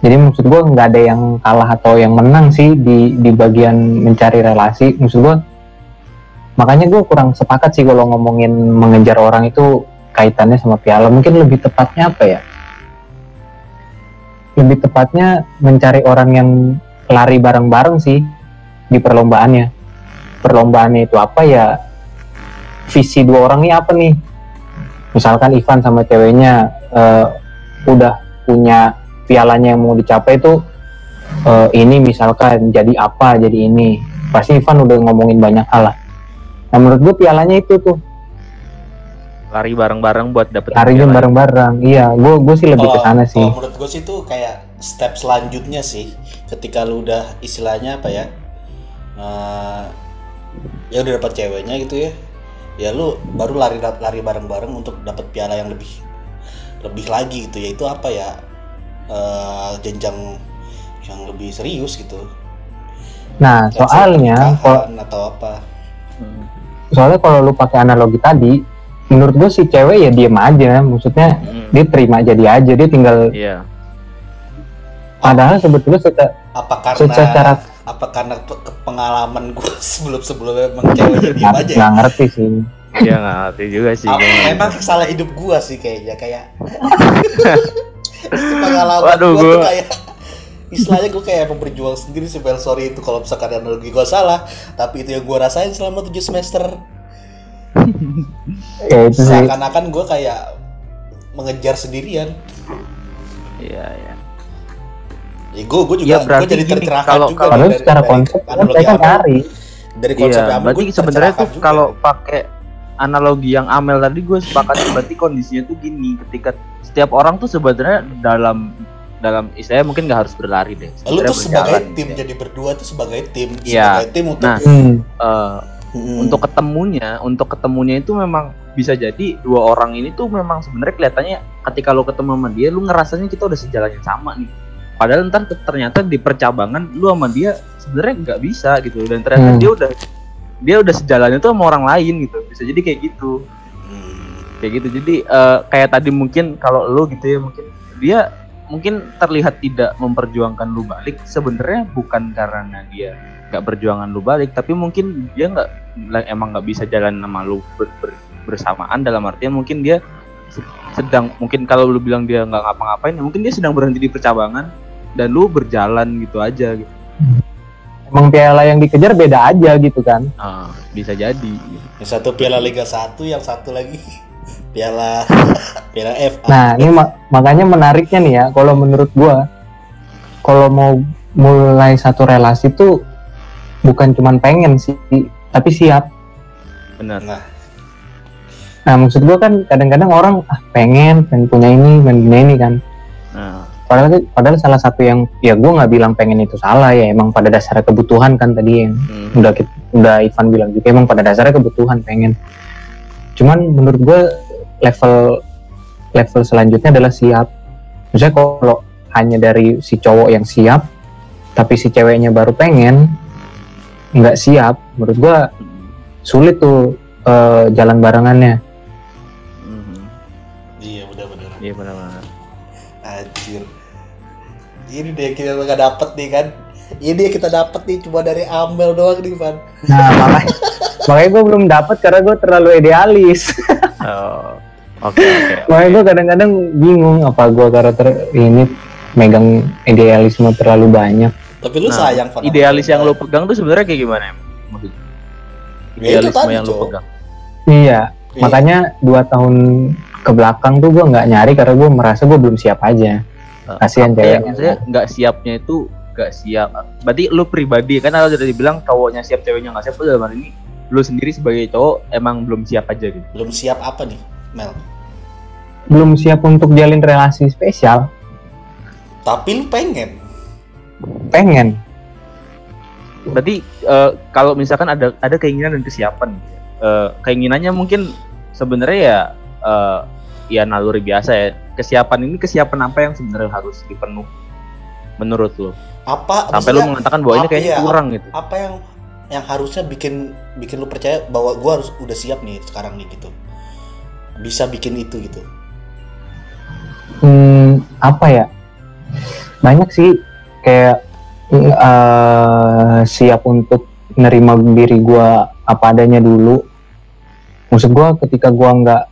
Jadi maksud gue nggak ada yang kalah atau yang menang sih di di bagian mencari relasi. Maksud gue makanya gue kurang sepakat sih kalau ngomongin mengejar orang itu kaitannya sama piala mungkin lebih tepatnya apa ya lebih tepatnya mencari orang yang lari bareng-bareng sih di perlombaannya perlombaannya itu apa ya? Visi dua orang ini apa nih? Misalkan Ivan sama ceweknya eh, udah punya pialanya yang mau dicapai itu eh, ini misalkan jadi apa jadi ini. Pasti Ivan udah ngomongin banyak hal lah. Nah menurut gue pialanya itu tuh. Lari bareng-bareng buat dapet larinya bareng-bareng. Iya, gue gue sih lebih ke sana sih. menurut gue sih itu kayak step selanjutnya sih. Ketika lu udah istilahnya apa ya? Eh, ya udah dapat ceweknya gitu ya ya lu baru lari lari bareng-bareng untuk dapat piala yang lebih lebih lagi gitu ya itu apa ya eh, jenjang yang lebih serius gitu Nah say soalnya, kalau atau apa Hmm. soalnya kalau lu pakai analogi tadi, menurut gue si cewek ya diem aja. Maksudnya Hmm. dia terima jadi aja. Dia tinggal. Iya. Padahal sebetulnya seca- apa karena secara apa karena pengalaman gue *laughs* sebelum sebelumnya emang ceweknya diem nggak aja ya? nggak ngerti sih. Iya nggak ngerti juga sih. Apa- memang salah hidup gua sih kayaknya kayak *laughs* pengalaman Waduh, gua, tuh gua- kayak *laughs* istilahnya gua kayak emang berjuang sendiri sih Bel sorry itu kalau misalkan analogi gua salah tapi itu yang gua rasain selama 7 semester Ya seakan-akan gua kayak mengejar sendirian Iya iya. Ya gua juga Ya, berarti jadi tercerahkan kalau- juga kalau- dari- secara dari konsep kan analogi nyari. dari konsep Iya, berarti sebenarnya tuh juga. kalau pakai analogi yang Amel tadi gue sepakat berarti kondisinya tuh gini ketika setiap orang tuh sebenarnya dalam dalam istilahnya mungkin nggak harus berlari deh. lu tuh sebagai berjalan tim gitu ya. jadi berdua tuh sebagai tim sebagai tim untuk Nah, Hmm. Eh, Hmm. untuk ketemunya, untuk ketemunya itu memang bisa jadi dua orang ini tuh memang sebenarnya kelihatannya ketika lo ketemu sama dia, lu ngerasanya kita udah sejalan yang sama nih. Padahal ntar ternyata di percabangan lu sama dia sebenarnya nggak bisa gitu dan ternyata Hmm. dia udah dia udah sejalannya tuh sama orang lain gitu. Bisa jadi kayak gitu. Hmm. kayak gitu jadi eh, kayak tadi mungkin kalau lu gitu ya mungkin dia mungkin terlihat tidak memperjuangkan lu balik sebenarnya bukan karena dia nggak perjuangan lu balik tapi mungkin dia nggak emang nggak bisa jalan sama lu ber- ber- bersamaan dalam artian mungkin dia se- sedang mungkin kalau lu bilang dia nggak ngapa-ngapain mungkin dia sedang berhenti di percabangan dan lu berjalan gitu aja gitu Emang piala yang dikejar beda aja gitu kan. Ah, bisa jadi. Yang satu piala Liga 1, yang satu lagi *laughs* piala *laughs* piala FA. Nah, ini ma- makanya menariknya nih ya, kalau menurut gua, kalau mau mulai satu relasi tuh bukan cuman pengen sih, tapi siap. benar Nah, Nah, maksud gua kan kadang-kadang orang ah, pengen, pengen punya ini, pengen punya ini kan. nah Padahal, padahal salah satu yang ya gua nggak bilang pengen itu salah ya, emang pada dasarnya kebutuhan kan tadi yang hmm, udah kit- udah Ivan bilang juga emang pada dasarnya kebutuhan pengen. Cuman menurut gue level level selanjutnya adalah siap. Misalnya kalau hanya dari si cowok yang siap, tapi si ceweknya baru pengen nggak siap, menurut gue sulit tuh eh, jalan barengannya. Ini deh kita nggak dapet nih kan. Ini yang kita dapet nih cuma dari Amel doang nih, Van. Nah makanya makanya gue belum dapat karena gue terlalu idealis. Oh, oke oke. *laughs* makanya gue kadang-kadang bingung apa gue karakter ini megang idealisme terlalu banyak Tapi lu Nah, sayang Van, idealis dia. yang lo pegang tuh sebenarnya kayak gimana em? Ya, idealisme yang Cok. pegang iya Iya. makanya dua tahun ke belakang tuh gue nggak nyari karena gue merasa gue belum siap aja Kasihan apa cewek. ya, maksudnya nggak siapnya itu nggak siap berarti lu pribadi kan kalau udah dibilang cowoknya siap ceweknya nggak siap tuh dalam hal ini lu sendiri sebagai cowok emang belum siap aja gitu belum siap apa nih, Mel? belum siap untuk jalin relasi spesial Tapi lu pengen. pengen berarti eh, kalau misalkan ada ada keinginan dan kesiapan. Eh, keinginannya mungkin sebenarnya ya eh, ya naluri biasa ya. Kesiapan ini kesiapan apa yang sebenarnya harus dipenuhi menurut lo Apa sampai lu maksudnya, mengatakan bahwa ini kayaknya ya, kurang gitu. apa yang yang harusnya bikin bikin lu percaya bahwa gua harus udah siap nih sekarang nih gitu. Bisa bikin itu gitu. hmm, apa ya? Banyak sih kayak eh, siap untuk nerima diri gua apa adanya dulu. Maksud gua ketika gua nggak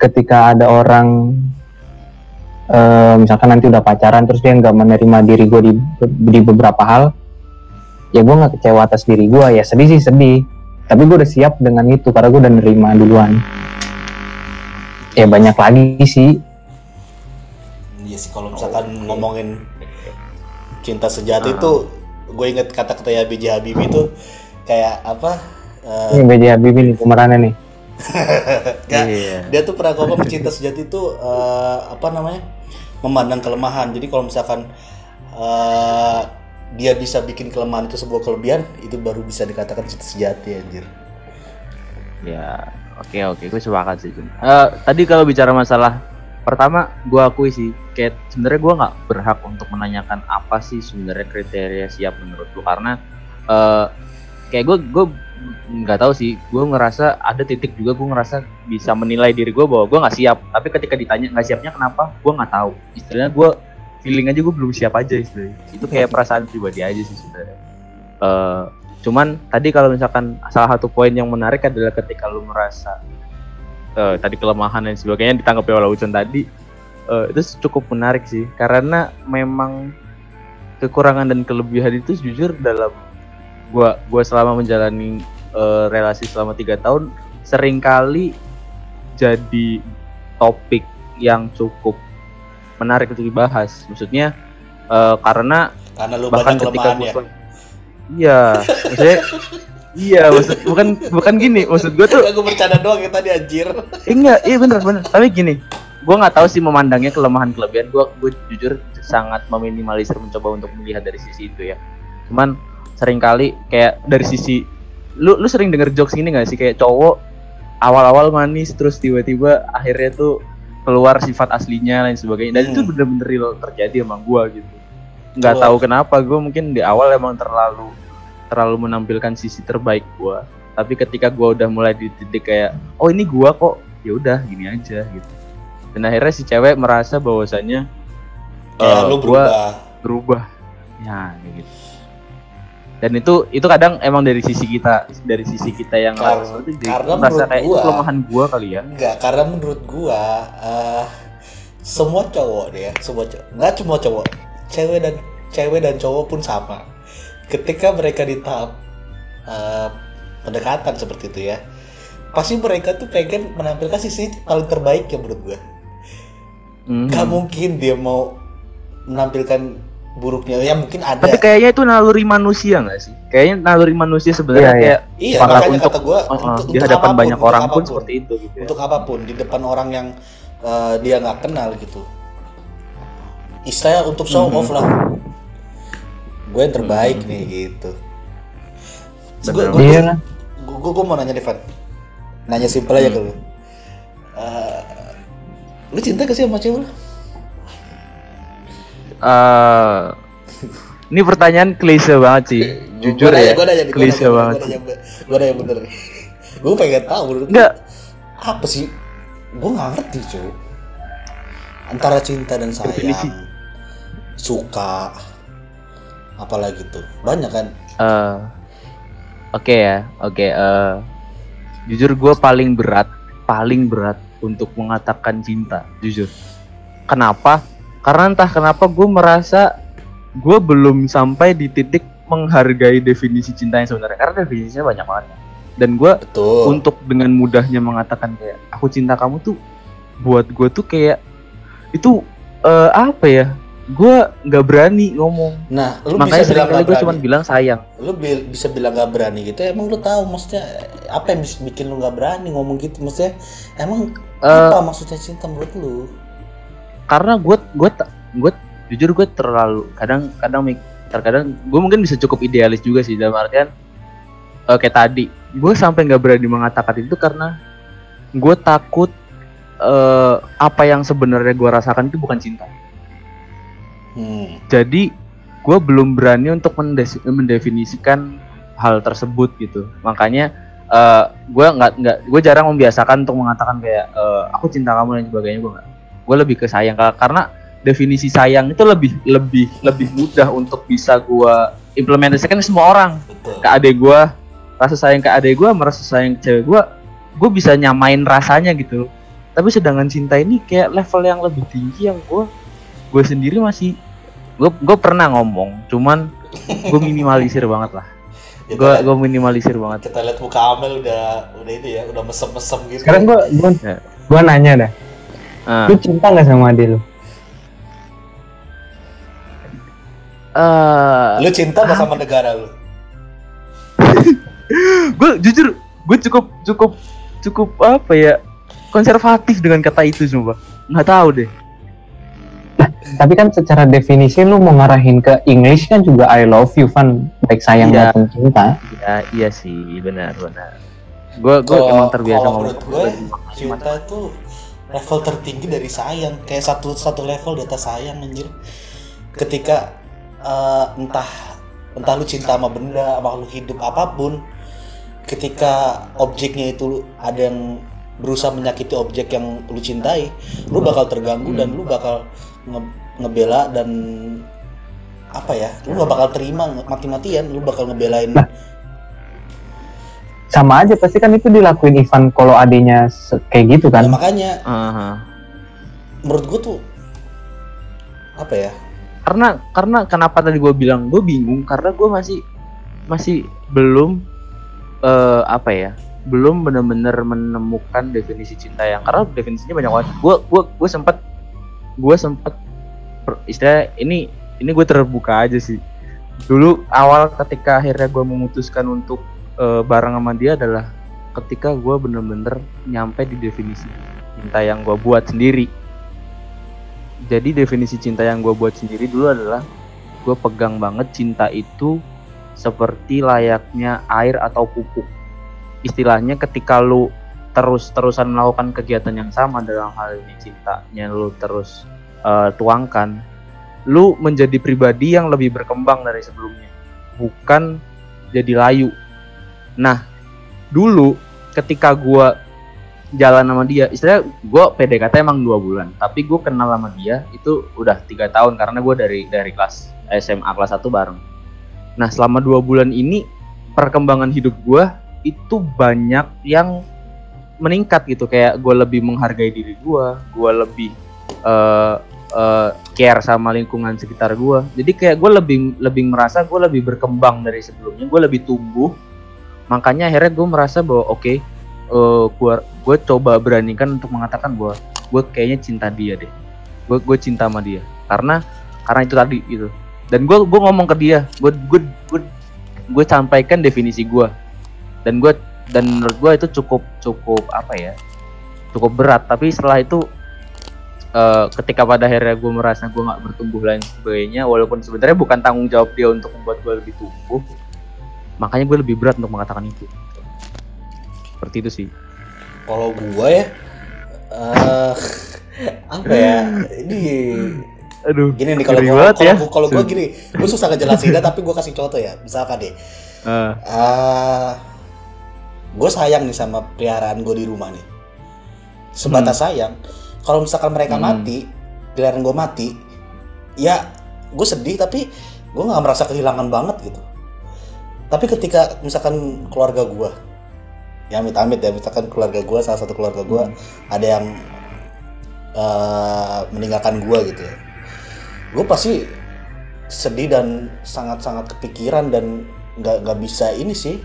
ketika ada orang eh, misalkan nanti udah pacaran terus dia nggak menerima diri gua di di beberapa hal ya gua nggak kecewa atas diri gua ya sedih sih sedih tapi gua udah siap dengan itu karena gua udah nerima duluan ya banyak lagi sih Iya sih kalau misalkan ngomongin cinta sejati itu gue inget kata-kata ya B.J. Habibie itu kayak apa? eh, Ini BJ Habibie nih pemerannya nih. Ya, Iya. dia tuh pernah ngomong cinta sejati itu eh, apa namanya memandang kelemahan jadi kalau misalkan eh, dia bisa bikin kelemahan itu sebuah kelebihan itu baru bisa dikatakan cinta sejati anjir Ya, oke oke, gue sepakat sih. Eh, tadi kalau bicara masalah pertama, gue akui sih, kayak sebenarnya gue nggak berhak untuk menanyakan apa sih sebenarnya kriteria siap menurut lu karena eh kayak gue gue nggak tahu sih, gue ngerasa ada titik juga gue ngerasa bisa menilai diri gue bahwa gue nggak siap. Tapi ketika ditanya nggak siapnya kenapa, gue nggak tahu. Istilahnya gue feeling aja gue belum siap aja istilahnya. Itu kayak perasaan pribadi aja sih sebenarnya. Eh, cuman tadi kalau misalkan salah satu poin yang menarik adalah ketika lu merasa eh, tadi kelemahan dan sebagainya ditanggapi oleh Ucon tadi eh, itu cukup menarik sih karena memang kekurangan dan kelebihan itu jujur dalam gua gua selama menjalani eh, relasi selama tiga tahun sering kali jadi topik yang cukup menarik untuk dibahas. Maksudnya eh, karena karena lu bahkan ketika kelemahan ya? gue iya maksudnya iya maksud bukan bukan gini maksud gue tuh gue bercanda doang ya tadi anjir. Enggak iya bener bener. Tapi gini gue nggak tahu sih memandangnya kelemahan kelebihan. Gue gue jujur sangat meminimalisir mencoba untuk melihat dari sisi itu ya. Cuman sering kali kayak dari sisi lu lu sering denger jokes ini gak sih? Kayak cowok awal-awal manis terus tiba-tiba akhirnya tuh keluar sifat aslinya lain sebagainya. Dan Hmm. itu bener-bener real terjadi sama gua gitu. Nggak tahu kenapa gue mungkin di awal emang terlalu terlalu menampilkan sisi terbaik gua. Tapi ketika gua udah mulai di titik kayak oh ini gua kok. Ya udah gini aja gitu. Dan akhirnya si cewek merasa bahwasannya kayak eh, lu gua berubah. berubah. Ya gitu dan itu itu kadang emang dari sisi kita dari sisi kita yang Kar- itu karena merasa kayak itu gua- kelemahan gua kali ya Enggak, karena menurut gua eh, semua cowok deh ya, semua cowok, nggak cuma cowok, cewek dan cewek dan cowok pun sama. Ketika mereka di tahap eh, pendekatan seperti itu ya, pasti mereka tuh pengen menampilkan sisi paling terbaik ya menurut gua. Mhm. Gak mungkin dia mau menampilkan buruknya, ya mungkin ada. tapi kayaknya itu naluri manusia nggak sih kayaknya naluri manusia Iya, sebenarnya iya. kayak iya, Maka makanya untuk- kata gua uh-uh, untuk, di untuk hadapan apa pun, banyak untuk orang pun apa pun. seperti itu gitu ya. untuk apa pun di depan orang yang eh, dia nggak kenal gitu istilahnya untuk show Mhm. off lah gue yang terbaik Mhm. nih gitu Bener. gue gue Iya lah. gue gue mau nanya nih Van nanya simpel aja Hmm. ke lu Eh, lu cinta gak sih sama cewek lu? Eh, ini pertanyaan klise banget sih jujur Gua ya gua nanya, nih, gua klise nanya, banget nanya, gue nanya bener gue pengen tahu Enggak. apa sih gue nggak ngerti cuy antara cinta dan sayang Definisi. suka apalagi tuh banyak kan Eh, Oke ya, oke. eh, jujur gue paling berat, paling berat untuk mengatakan cinta, jujur. Kenapa? Karena entah kenapa gue merasa gue belum sampai di titik menghargai definisi cinta yang sebenarnya. Karena definisinya banyak banget dan gue untuk dengan mudahnya mengatakan kayak aku cinta kamu tuh buat gue tuh kayak itu eh, apa ya? Gue nggak berani ngomong. Nah lu makanya bisa bilang gue cuma bilang sayang. Lu bi- bisa bilang gak berani gitu? Emang lu tahu maksudnya apa yang bisa bikin lu gak berani ngomong gitu? Maksudnya emang Eh, apa maksudnya cinta menurut lu karena gue gue gue jujur gue terlalu kadang kadang terkadang gue mungkin bisa cukup idealis juga sih dalam artian eh, kayak tadi. Gue sampai nggak berani mengatakan itu karena gue takut eh, apa yang sebenarnya gue rasakan itu bukan cinta. Hmm. jadi gue belum berani untuk mendefinisikan hal tersebut gitu. Makanya eh gue nggak nggak gue jarang membiasakan untuk mengatakan kayak eh, aku cinta kamu dan sebagainya gue nggak gue lebih ke sayang Ka- karena definisi sayang itu lebih lebih lebih mudah untuk bisa gue implementasikan ke semua orang. Betul. Ke adik gue rasa sayang ke adik gue merasa sayang ke cewek gue gue bisa nyamain rasanya gitu. Tapi sedangkan cinta ini kayak level yang lebih tinggi yang gue gue sendiri masih gue gue pernah ngomong cuman gue *laughs* minimalisir banget lah. Gue gue minimalisir banget. kita lihat muka Amel udah udah ini ya udah mesem-mesem gitu. Sekarang gua gua, Ya. gua nanya dah Ah, lu cinta nggak sama adik lu? Eh, lu cinta gak sama negara lu? *laughs* Gue jujur gue cukup cukup cukup apa ya konservatif dengan kata itu sumpah. Nggak tahu deh. Tapi kan secara definisi lu mau ngarahin ke English kan juga I love you kan baik sayang Iya. maupun cinta. Ya iya sih benar benar. Gue gue emang terbiasa kalau ngomong menurut gue cinta itu level tertinggi dari sayang. Kayak satu satu level di atas sayang anjir. Ketika eh, entah entah lu cinta sama benda lu hidup apa pun ketika objeknya itu ada yang berusaha menyakiti objek yang lu cintai lu bakal terganggu dan lu bakal nge- ngebela dan apa ya lu gak bakal terima mati-matian lu bakal ngebelain sama aja pasti kan itu dilakuin Ivan kalau adiknya kayak gitu Nah, kan makanya Aha. menurut gue tuh apa ya? Karena karena kenapa tadi gue bilang gue bingung karena gue masih masih belum eh apa ya belum benar-benar menemukan definisi cinta yang karena definisinya banyak banget. Gue gue gue sempat gue sempat istilah ini ini gue terbuka aja sih. Dulu awal ketika akhirnya gue memutuskan untuk eh, bareng sama dia adalah ketika gue bener-bener nyampe di definisi cinta yang gue buat sendiri. Jadi definisi cinta yang gue buat sendiri dulu adalah gue pegang banget cinta itu seperti layaknya air atau pupuk. Istilahnya ketika lu terus-terusan melakukan kegiatan yang sama dalam hal ini cintanya lu terus eh, tuangkan lu menjadi pribadi yang lebih berkembang dari sebelumnya. Bukan jadi layu nah dulu ketika gua jalan sama dia istilahnya gua PDKT emang dua bulan tapi gue kenal sama dia itu udah tiga tahun karena gue dari dari kelas SMA kelas 1 bareng. Nah selama dua bulan ini perkembangan hidup gua itu banyak yang meningkat gitu kayak gue lebih menghargai diri gua gue lebih eh eh, care sama lingkungan sekitar gua. Jadi kayak gue lebih lebih merasa gue lebih berkembang dari sebelumnya gue lebih tumbuh makanya akhirnya gue merasa bahwa oke eh gua gue coba beranikan untuk mengatakan bahwa gue kayaknya cinta dia deh. Gue gue cinta sama dia. Karena karena itu tadi gitu. Dan gue gue ngomong ke dia gue gue gue gue sampaikan definisi gue dan gue dan menurut gue itu cukup cukup apa ya cukup berat. Tapi setelah itu eh, ketika pada akhirnya gue merasa gue nggak bertumbuh lain sebagainya walaupun sebenarnya bukan tanggung jawab dia untuk membuat gue lebih tumbuh makanya gue lebih berat untuk mengatakan itu. Seperti itu sih. Kalau gua ya eh apa ya? Ini aduh gini nih kalau kalau ya. kalau gua gini gua susah ngejelasinnya *laughs* tapi gua kasih contoh ya misalkan deh Eh, ah gue sayang nih sama peliharaan gue di rumah nih. Sebatas sayang. Kalau misalkan mereka Hmm. mati peliharaan gue mati ya gue sedih tapi gue nggak merasa kehilangan banget gitu tapi ketika misalkan keluarga gue ya amit-amit ya misalkan keluarga gue salah satu keluarga gue ada yang eh, meninggalkan gue gitu ya. Gue pasti sedih dan sangat-sangat kepikiran dan nggak nggak bisa ini sih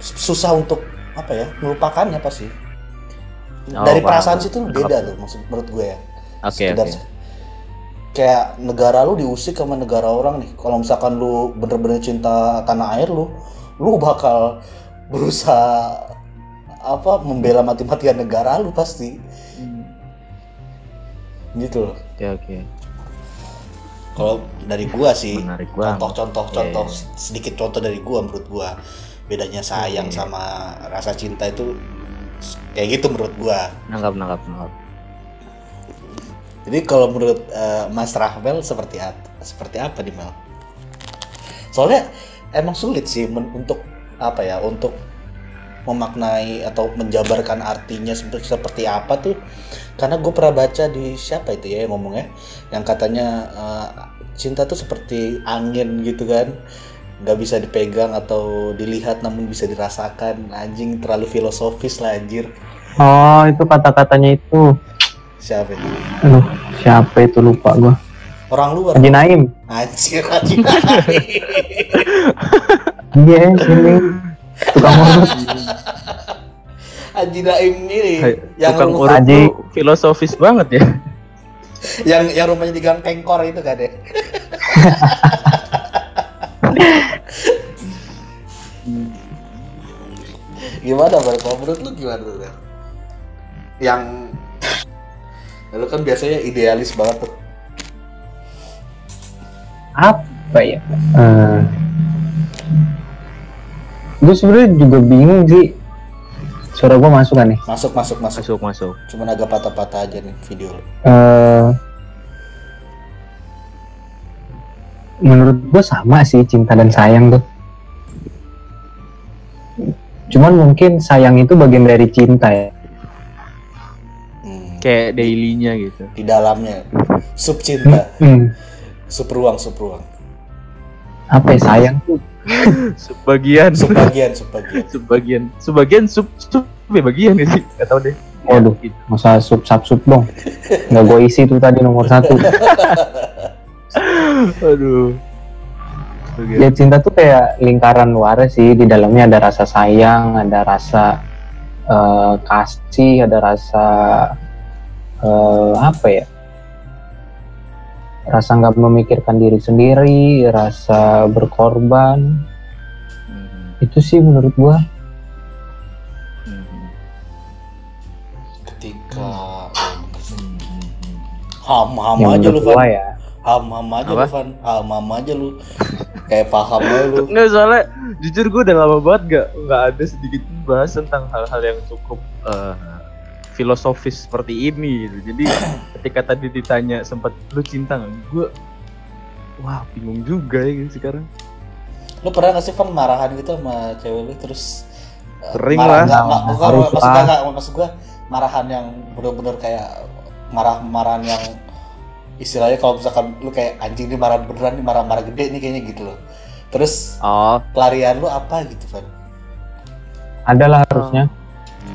susah untuk apa ya melupakannya pasti. Oh, dari perasaan situ beda tuh maksud menurut gue ya. Oke Sekedar oke. Kayak negara lu diusik sama negara orang nih kalau misalkan lu bener-bener cinta tanah air lu lu bakal berusaha apa membela mati-matian negara lu pasti gitu loh Oke oke. kalau dari gua sih contoh-contoh Iya, contoh iya. sedikit contoh dari gua menurut gua bedanya sayang Oke. sama rasa cinta itu kayak gitu menurut gua Nangkap nangkap nangkap. Jadi kalau menurut eh, Mas Rahmel seperti apa seperti apa nih Mel? Soalnya emang sulit sih untuk apa ya untuk memaknai atau menjabarkan artinya seperti, seperti apa tuh. Karena gue pernah baca di siapa itu ya yang ngomongnya yang katanya eh, cinta tuh seperti angin gitu kan. Nggak bisa dipegang atau dilihat namun bisa dirasakan. Anjing terlalu filosofis lah anjir. Oh, itu kata-katanya itu. Siapa itu Aduh, siapa itu lupa gua. orang luar Haji Naim. anjir anjir *laughs* Iya, sini. Tukang urut. Haji Naim ini Hai, yang Tukang urut Haji. filosofis banget ya. *laughs* yang yang rumahnya di Gang Kengkor itu kan ya *laughs* gimana Bang? Kalau menurut lu gimana tuh yang lu kan biasanya idealis banget tuh Apa ya? Eh gue sebenarnya juga bingung sih. Suara gua masuk kan nih? masuk masuk masuk Masuk masuk. cuman agak patah-patah aja nih video lu eh menurut gue sama sih cinta dan sayang tuh. Cuman mungkin sayang itu bagian dari cinta ya. Kayak dailynya gitu. di dalamnya *laughs* sub cinta Hmm, sub ruang sub ruang apa ya sayang tuh? *laughs* Sebagian. subbagian subbagian sebagian sebagian sub sub ya bagian ya sih gak tau deh Waduh, masa sub sub sub dong? Nggak gue isi tuh tadi nomor satu. *laughs* aduh Bagian. Ya cinta tuh kayak lingkaran luar sih. Di dalamnya ada rasa sayang, ada rasa eh, kasih, ada rasa eh, apa ya? Rasa nggak memikirkan diri sendiri, rasa berkorban. Mhm, Itu sih menurut gua. mhm, ketika mhm. ham ham yang aja lu gua Van ya. ham ham aja Apa? lu Van ham ham aja lu kayak paham aja lu *laughs* Nggak soalnya jujur gue udah lama banget gak nggak ada sedikit pun bahas tentang hal-hal yang cukup eh, filosofis seperti ini gitu. Jadi *coughs* ketika tadi ditanya sempat lu cinta nggak? Gue wah bingung juga ya gitu sekarang. lu pernah gak sih Van marahan gitu sama cewek lu terus eh, Sering marah lah. nggak nggak bukan Harus maksud lah. gua nggak maksud gua marahan yang bener-bener kayak marah marahan yang istilahnya kalau misalkan lu kayak anjing ini marah beneran nih marah-marah gede nih kayaknya gitu loh terus Oh, pelarian lu apa gitu Van Adalah harusnya.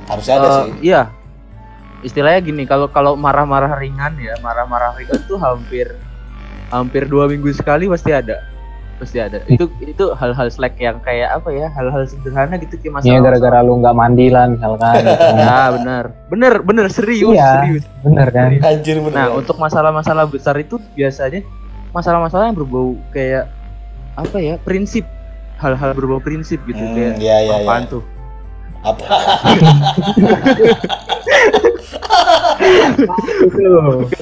harusnya ada Eh, sih Iya. Istilahnya gini, kalau kalau marah-marah ringan ya, marah-marah ringan tuh hampir hampir dua minggu sekali pasti ada, pasti ada. Itu itu hal-hal slack yang kayak apa ya, hal-hal sederhana gitu kayak masalah. Iya gara-gara lu nggak mandi lah misalkan. gitu kan. Ya benar, benar, benar serius, Iya. serius. Bener kan? anjir bener Nah untuk masalah-masalah besar itu biasanya masalah-masalah yang berbau kayak apa ya, prinsip, hal-hal berbau prinsip gitu Hmm, kayak iya, iya, apaan iya. tuh? apa *laughs*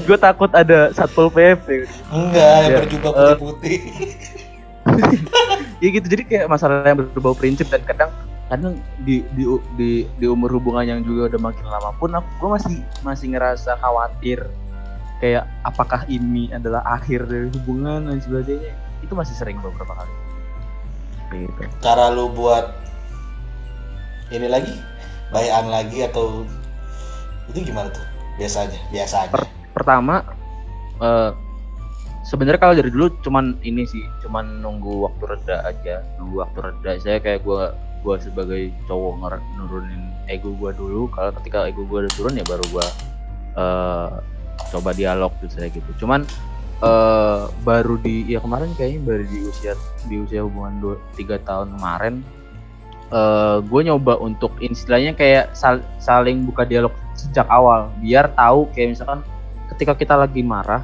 Gue takut ada satpol pp. enggak yang Ya, berjubah eh, putih-putih *laughs* ya gitu jadi kayak masalah yang berbau prinsip dan kadang kadang di di di, di umur hubungan yang juga udah makin lama pun aku gue masih masih ngerasa khawatir kayak apakah ini adalah akhir dari hubungan dan sebagainya. Itu masih sering beberapa kali. Kayak gitu. Cara lu buat ini lagi? Bayan lagi atau itu gimana tuh? Biasanya biasanya pertama eh sebenarnya kalau dari dulu cuman ini sih cuman nunggu waktu reda aja nunggu waktu reda. Saya kayak gua gua sebagai cowok nurunin ego gua dulu. Kalau ketika ego gua udah turun ya baru gua eh coba dialog tuh saya gitu. Cuman eh baru di ya kemarin kayaknya baru di usia di usia hubungan dua tiga tahun kemarin eh gue nyoba untuk istilahnya kayak sal- saling buka dialog sejak awal biar tahu kayak misalkan ketika kita lagi marah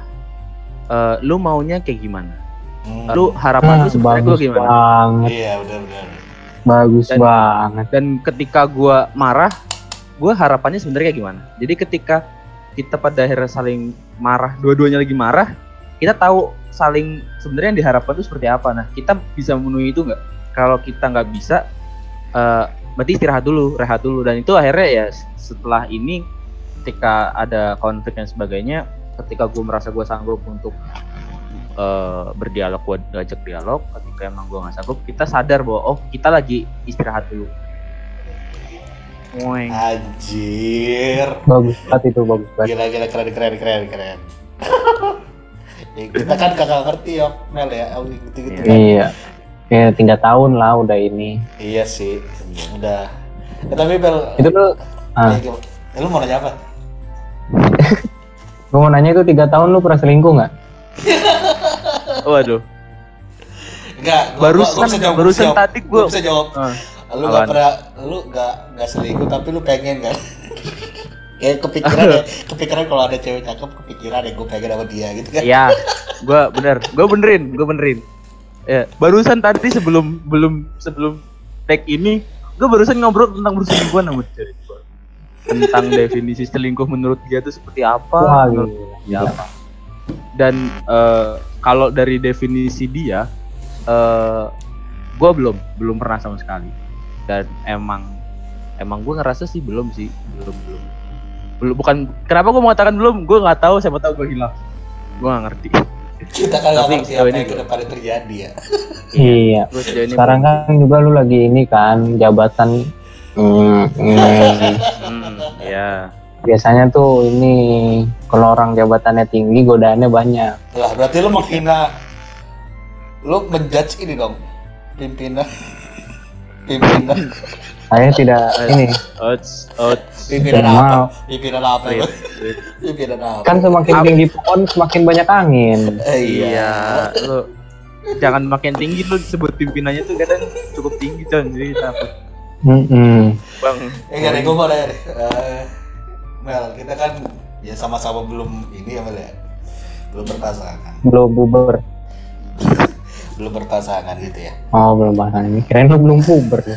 eh lu maunya kayak gimana? Hmm. lu harapan lu Ah, sebenarnya gue gimana? banget. Iya, benar-benar. bagus Dan- banget. dan ketika gue marah gue harapannya sebenarnya kayak gimana? Jadi ketika kita pada akhirnya saling marah dua-duanya lagi marah kita tahu saling sebenarnya yang diharapkan itu seperti apa. Nah kita bisa memenuhi itu nggak? Kalau kita nggak bisa eh berarti istirahat dulu rehat dulu. Dan itu akhirnya ya setelah ini ketika ada konflik dan sebagainya ketika gue merasa gue sanggup untuk eh, berdialog gue ngajak dialog ketika emang gue nggak sanggup kita sadar bahwa oh kita lagi istirahat dulu. Weng. Anjir. bagus banget itu bagus banget. Gila gila keren keren keren keren. *laughs* ya, kita kan kagak ngerti ya Mel ya oh, gitu gitu ya tiga tahun lah udah ini. Iya sih udah. Ya, tapi Mel itu lu ah? Eh, lu mau nanya apa? *laughs* Gue mau nanya itu tiga tahun lu pernah selingkuh nggak? *laughs* Waduh. enggak gua- Barusan- gua- gua jawab, barusan jawab. tadi gua- bisa jawab. Ah, lu apaan? gak pernah lu gak gak selingkuh tapi lu pengen kan kayak *laughs* kepikiran ya. Kepikiran kalau ada cewek cakep kepikiran ya gue pengen sama dia gitu kan? Iya, gua bener, gua benerin, gua benerin. Ya, barusan tadi sebelum belum sebelum tag ini, gua barusan ngobrol tentang berselingkuhan sama cewek. Tentang *laughs* definisi selingkuh menurut dia itu seperti apa? wah menurut gila. dia apa. Dan eh, kalau dari definisi dia, eh gue belum belum pernah sama sekali. Dan emang emang gue ngerasa sih belum sih, belum belum. Belum bukan kenapa gue mengatakan belum, gue nggak tahu siapa tahu gue hilang. Gue nggak ngerti. Kita kan Tapi ngerti sejauh apa ini yang ke depannya terjadi ya. Iya. Sekarang kan juga lu lagi ini kan jabatan. Hmm, hmm. Hmm, *laughs* ya. biasanya tuh ini kalau orang jabatannya tinggi godaannya banyak. Lah berarti lu menghina lu menjudge ini dong pimpinan pimpinan saya tidak ini Oats, oats. pimpinan Cuma- apa pimpinan apa pimpinan apa kan semakin Apa? tinggi pohon semakin banyak angin Eh, Iya, lu jangan makin tinggi lu sebut pimpinannya tuh kadang cukup tinggi con jadi takut. Mm-mm. bang Eh, enggak deh, gue mau nanya deh. Eh, Mel, kita kan ya sama-sama belum ini ya Mel ya. Belum berpasangan. belum buber *laughs* Belum berpasangan gitu ya. oh belum ini kirain lu belum puber *laughs*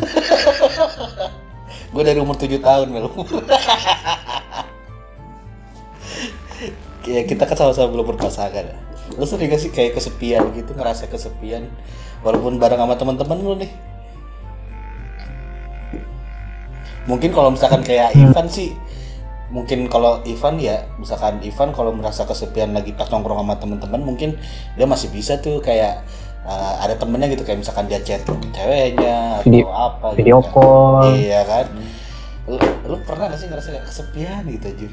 Gue dari umur 7 tahun Mel. ya kita kan sama-sama belum berpasangan. Lu sering gak sih kayak kesepian gitu, ngerasa kesepian walaupun bareng sama teman-teman lu nih. Mungkin kalau misalkan kayak Ivan sih mungkin kalau Ivan ya misalkan Ivan kalau merasa kesepian lagi pas nongkrong sama teman-teman mungkin dia masih bisa tuh kayak uh, ada temennya gitu kayak misalkan dia chat ceweknya atau Video- apa video kan. call. iya kan? Lu, lu pernah gak sih ngerasa kesepian gitu aja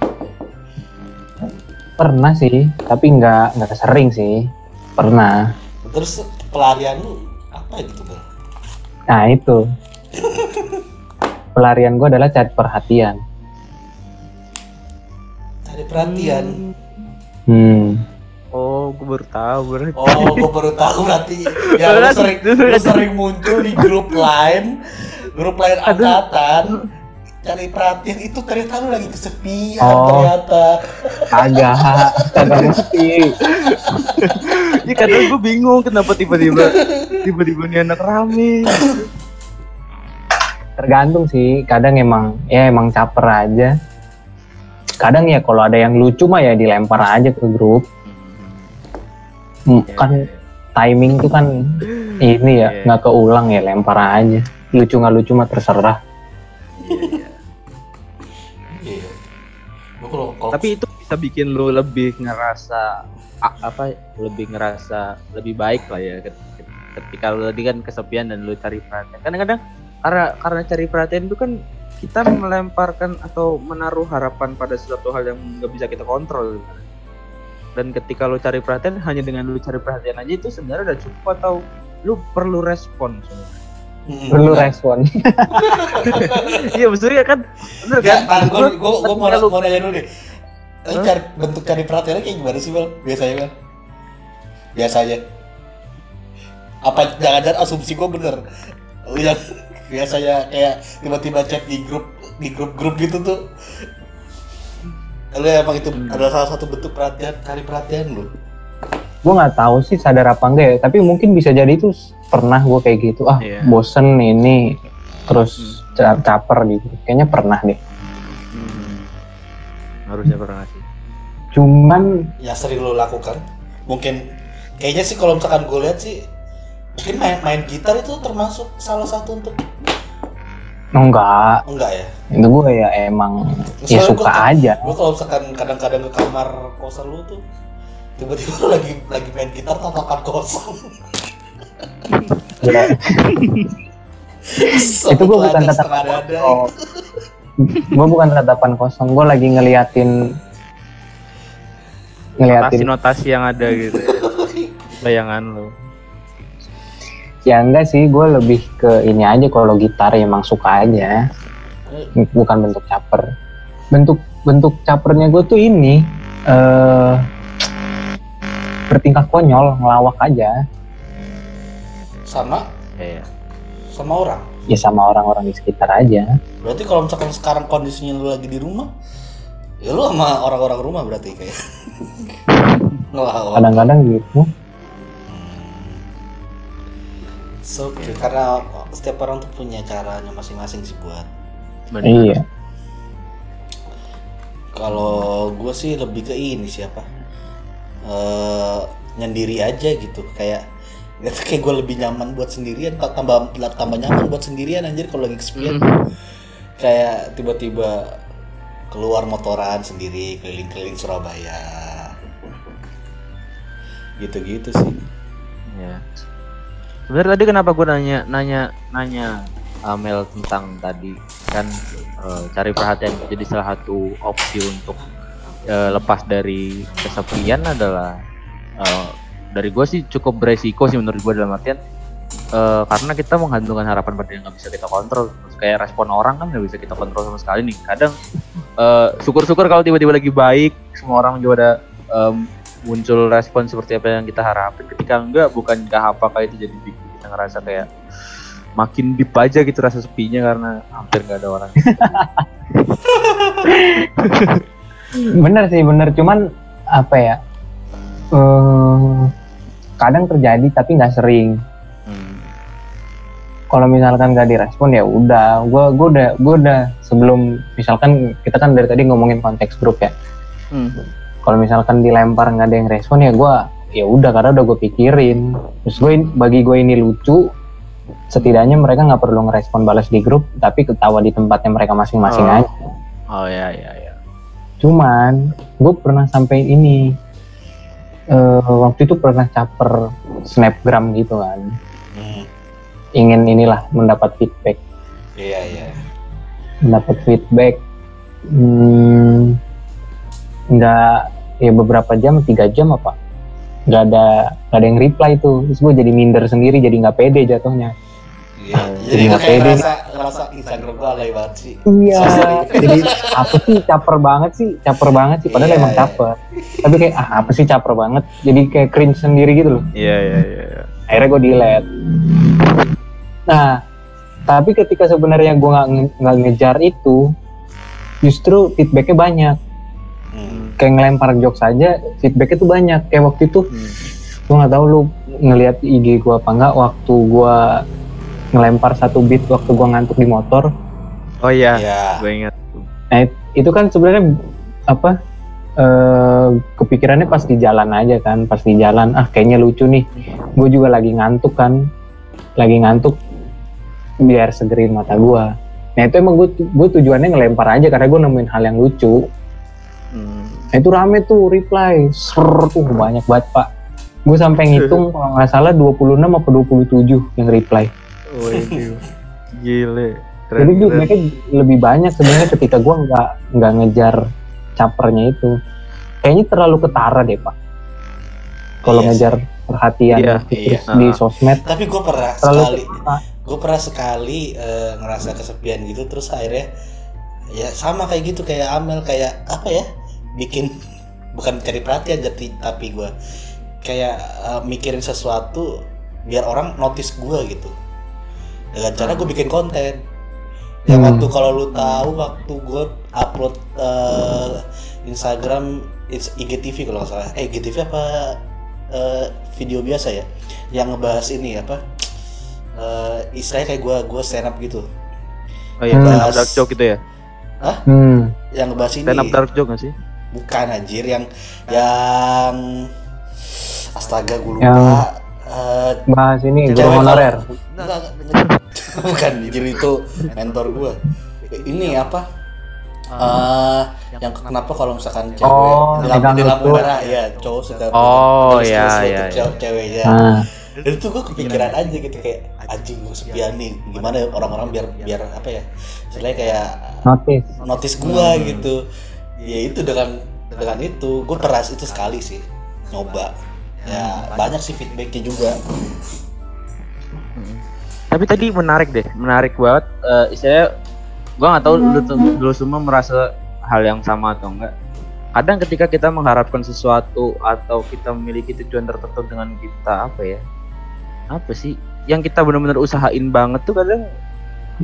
pernah sih tapi nggak nggak sering sih. Pernah. Terus pelarian lu apa gitu bro? Nah itu. Pelarian gue adalah cari perhatian. Cari perhatian. Hmm oh gue baru tahu berarti. Oh gue baru tahu berarti. Ya lu sering lu sering muncul di grup lain. Grup lain angkatan. Cari perhatian. Itu ternyata lu lagi kesepian Oh. ternyata. Agak. Agak mesti *laughs* ya kadang gue bingung kenapa tiba-tiba tiba-tiba nih anak rame. Tergantung sih. Kadang emang ya emang caper aja. Kadang ya kalau ada yang lucu mah ya dilempar aja ke grup Hmm, Ya, kan timing tuh kan ini ya Iya. nggak keulang ya lempar aja. Lucu nggak lucu mah terserah. Iya. Gua kalau kalau tapi itu bisa bikin lu lebih ngerasa apa lebih ngerasa lebih baik lah ya ket- ket- ketika lu tadi kan kesepian dan lu cari perhatian. Kadang-kadang karena karena cari perhatian itu kan kita melemparkan atau menaruh harapan pada sesuatu hal yang nggak bisa kita kontrol dan ketika lu cari perhatian hanya dengan lu cari perhatian aja itu sebenarnya udah cukup atau lu perlu respon sebenarnya Mm, perlu enggak. respon *laughs* iya maksudnya kan bener Ya, kan tar, gue gue mau, ketika lu- mau nanya dulu deh. Lu cari bentuk cari perhatiannya kayak gimana sih, Bel? Biasanya, Bel? biasanya apa jangan-jangan asumsi gue bener Lu yang *laughs* biasanya kayak tiba-tiba chat di grup di grup-grup gitu tuh lu emang itu adalah salah satu bentuk perhatian. Cari perhatian lu. Gue nggak tahu sih sadar apa enggak ya tapi mungkin bisa jadi itu pernah gue kayak gitu ah Iya. bosen ini terus ca- caper gitu. Kayaknya pernah deh. Hmm. Harusnya pernah sih. cuman yang sering lu lakukan. Mungkin kayaknya sih kalau misalkan gue lihat sih mungkin main main gitar itu termasuk salah satu untuk oh, enggak enggak ya itu gue ya emang ya Soalnya suka gua- aja gue kalau misalkan kadang-kadang ke kamar kosan lu tuh tiba-tiba lu *laughs* lagi lagi main gitar tatakan kosong Ya, *laughs* itu gue bukan tatapan dada. kosong gue bukan tatapan kosong gue lagi ngeliatin ngeliatin Notasi-notasi yang ada gitu ya. *laughs* Bayangan lo. Ya enggak sih gue lebih ke ini aja kalau gitar ya emang suka aja. Bukan bentuk caper. Bentuk bentuk capernya gue tuh ini eh bertingkah konyol ngelawak aja. Sama? Iya. sama orang? Ya sama orang-orang di sekitar aja. Berarti kalau misalkan sekarang kondisinya lu lagi di rumah ya lu sama orang-orang rumah berarti kayak. *laughs* Ngelawak. Kadang-kadang gitu so cute. karena setiap orang tuh punya caranya masing-masing sih buat. Benar. iya. Kalau gue sih lebih ke ini siapa eh nyendiri aja gitu. Kayak *laughs* kayak gue lebih nyaman buat sendirian ta- tambah tambah nyaman buat sendirian anjir kalau lagi kesepian. Kayak tiba-tiba keluar motoran sendiri keliling-keliling Surabaya. Gitu-gitu sih. Ya. Sebenarnya tadi kenapa gue nanya nanya nanya Amel tentang tadi? Kan eh, cari perhatian jadi salah satu opsi untuk eh, lepas dari kesepian adalah eh, dari gue sih cukup beresiko sih menurut gue dalam artian eh, karena kita menggantungkan harapan pada yang nggak bisa kita kontrol. Terus kayak respon orang kan nggak bisa kita kontrol sama sekali nih. Kadang eh, syukur-syukur kalau tiba-tiba lagi baik semua orang juga ada em, muncul respon seperti apa yang kita harapin. Ketika enggak bukankah apakah itu jadi bikin kita ngerasa kayak makin deep aja gitu rasa sepinya karena hampir nggak ada orang. *laughs* Bener sih bener. Cuman apa ya eh kadang terjadi tapi nggak sering. Hmm. kalau misalkan gak direspon ya udah. Gue gue udah gue udah sebelum misalkan kita kan dari tadi ngomongin konteks grup ya. Hmm. Kalau misalkan dilempar nggak ada yang respon ya gue ya udah karena udah gue pikirin. Terus gue bagi gue ini lucu setidaknya mereka nggak perlu ngerespon balas di grup tapi ketawa di tempatnya mereka masing-masing Oh. aja. Oh ya ya ya. Cuman gue pernah sampai ini eh waktu itu pernah caper snapgram gitu kan. Hmm. ingin inilah mendapat feedback. Iya iya. Mendapat feedback hmm, nggak ya beberapa jam tiga jam apa? Nggak ada nggak ada yang reply tuh terus gue jadi minder sendiri jadi nggak pede jatuhnya. Iya. Jadi nggak kayak pede. ngerasa ngerasa Instagram gue alay banget sih. Iya. Jadi apa sih caper banget sih caper banget sih. Padahal Iya, emang iya. caper. Tapi kayak ah apa sih caper banget? Jadi kayak cringe sendiri gitu loh. Iya iya iya iya. akhirnya gue delete. Nah tapi ketika sebenarnya gue nggak ngejar itu justru feedbacknya banyak. Hmm. Kayak ngelempar jokes saja feedbacknya tuh banyak kayak waktu itu Hmm. gue nggak tahu lu ngelihat IG gue apa enggak waktu gue ngelempar satu beat waktu gue ngantuk di motor oh iya Iya. gue ingat nah it- itu kan sebenarnya apa eh kepikirannya pas di jalan aja kan pas di jalan ah kayaknya lucu nih gue juga lagi ngantuk kan lagi ngantuk biar segerin mata gue nah itu emang gue gue tujuannya ngelempar aja karena gue nemuin hal yang lucu Hmm. Nah itu rame tuh reply, ser tuh banyak banget pak. Gue sampai ngitung *laughs* kalau nggak salah 26 apa 27 yang reply. Waduh. Gile. Keren, Jadi tuh keren. mereka lebih banyak sebenarnya ketika gue nggak nggak ngejar capernya itu. Kayaknya terlalu ketara deh pak. Kalau Iya ngejar perhatian Iya, iya. di sosmed tapi gue pernah terlalu sekali gue pernah sekali eh, ngerasa kesepian gitu terus akhirnya ya sama kayak gitu kayak Amel kayak apa ya bikin bukan cari perhatian jadi tapi gue kayak eh, mikirin sesuatu biar orang notice gue gitu dengan cara gue bikin konten yang Hmm. waktu kalau lu tahu waktu gue upload eh, Instagram it's IGTV kalau nggak salah eh IGTV apa eh, video biasa ya yang ngebahas ini apa eh, istilahnya kayak gue gue stand up gitu Oh iya, Hmm. stand up dark joke gitu ya. Hmm. yang ngebahas ini Stand up dark joke gak sih? Bukan anjir yang yang astaga gue lupa. Yang- Eh, Bahas ini Cewek guru honorer. Bukan anjir itu mentor gue ini apa? Eh yang kenapa kalau misalkan cewek Oh, di lampu, di lampu merah? Ya cowok suka Oh, iya, lutut iya, cewek- ceweknya. Nah, dan itu gue kepikiran aja gitu kayak anjing gue sepian nih. Gimana ya orang-orang biar biar apa ya? Istilahnya kayak notice. notice gue gitu ya itu dengan dengan itu gue peras itu sekali sih nyoba ya banyak sih feedbacknya juga Tapi tadi menarik deh, menarik banget. Eh istilahnya gua nggak tahu lu, lu semua merasa hal yang sama atau enggak. Kadang ketika kita mengharapkan sesuatu atau kita memiliki tujuan tertentu dengan kita apa ya? Apa sih? Yang kita benar-benar usahain banget tuh kadang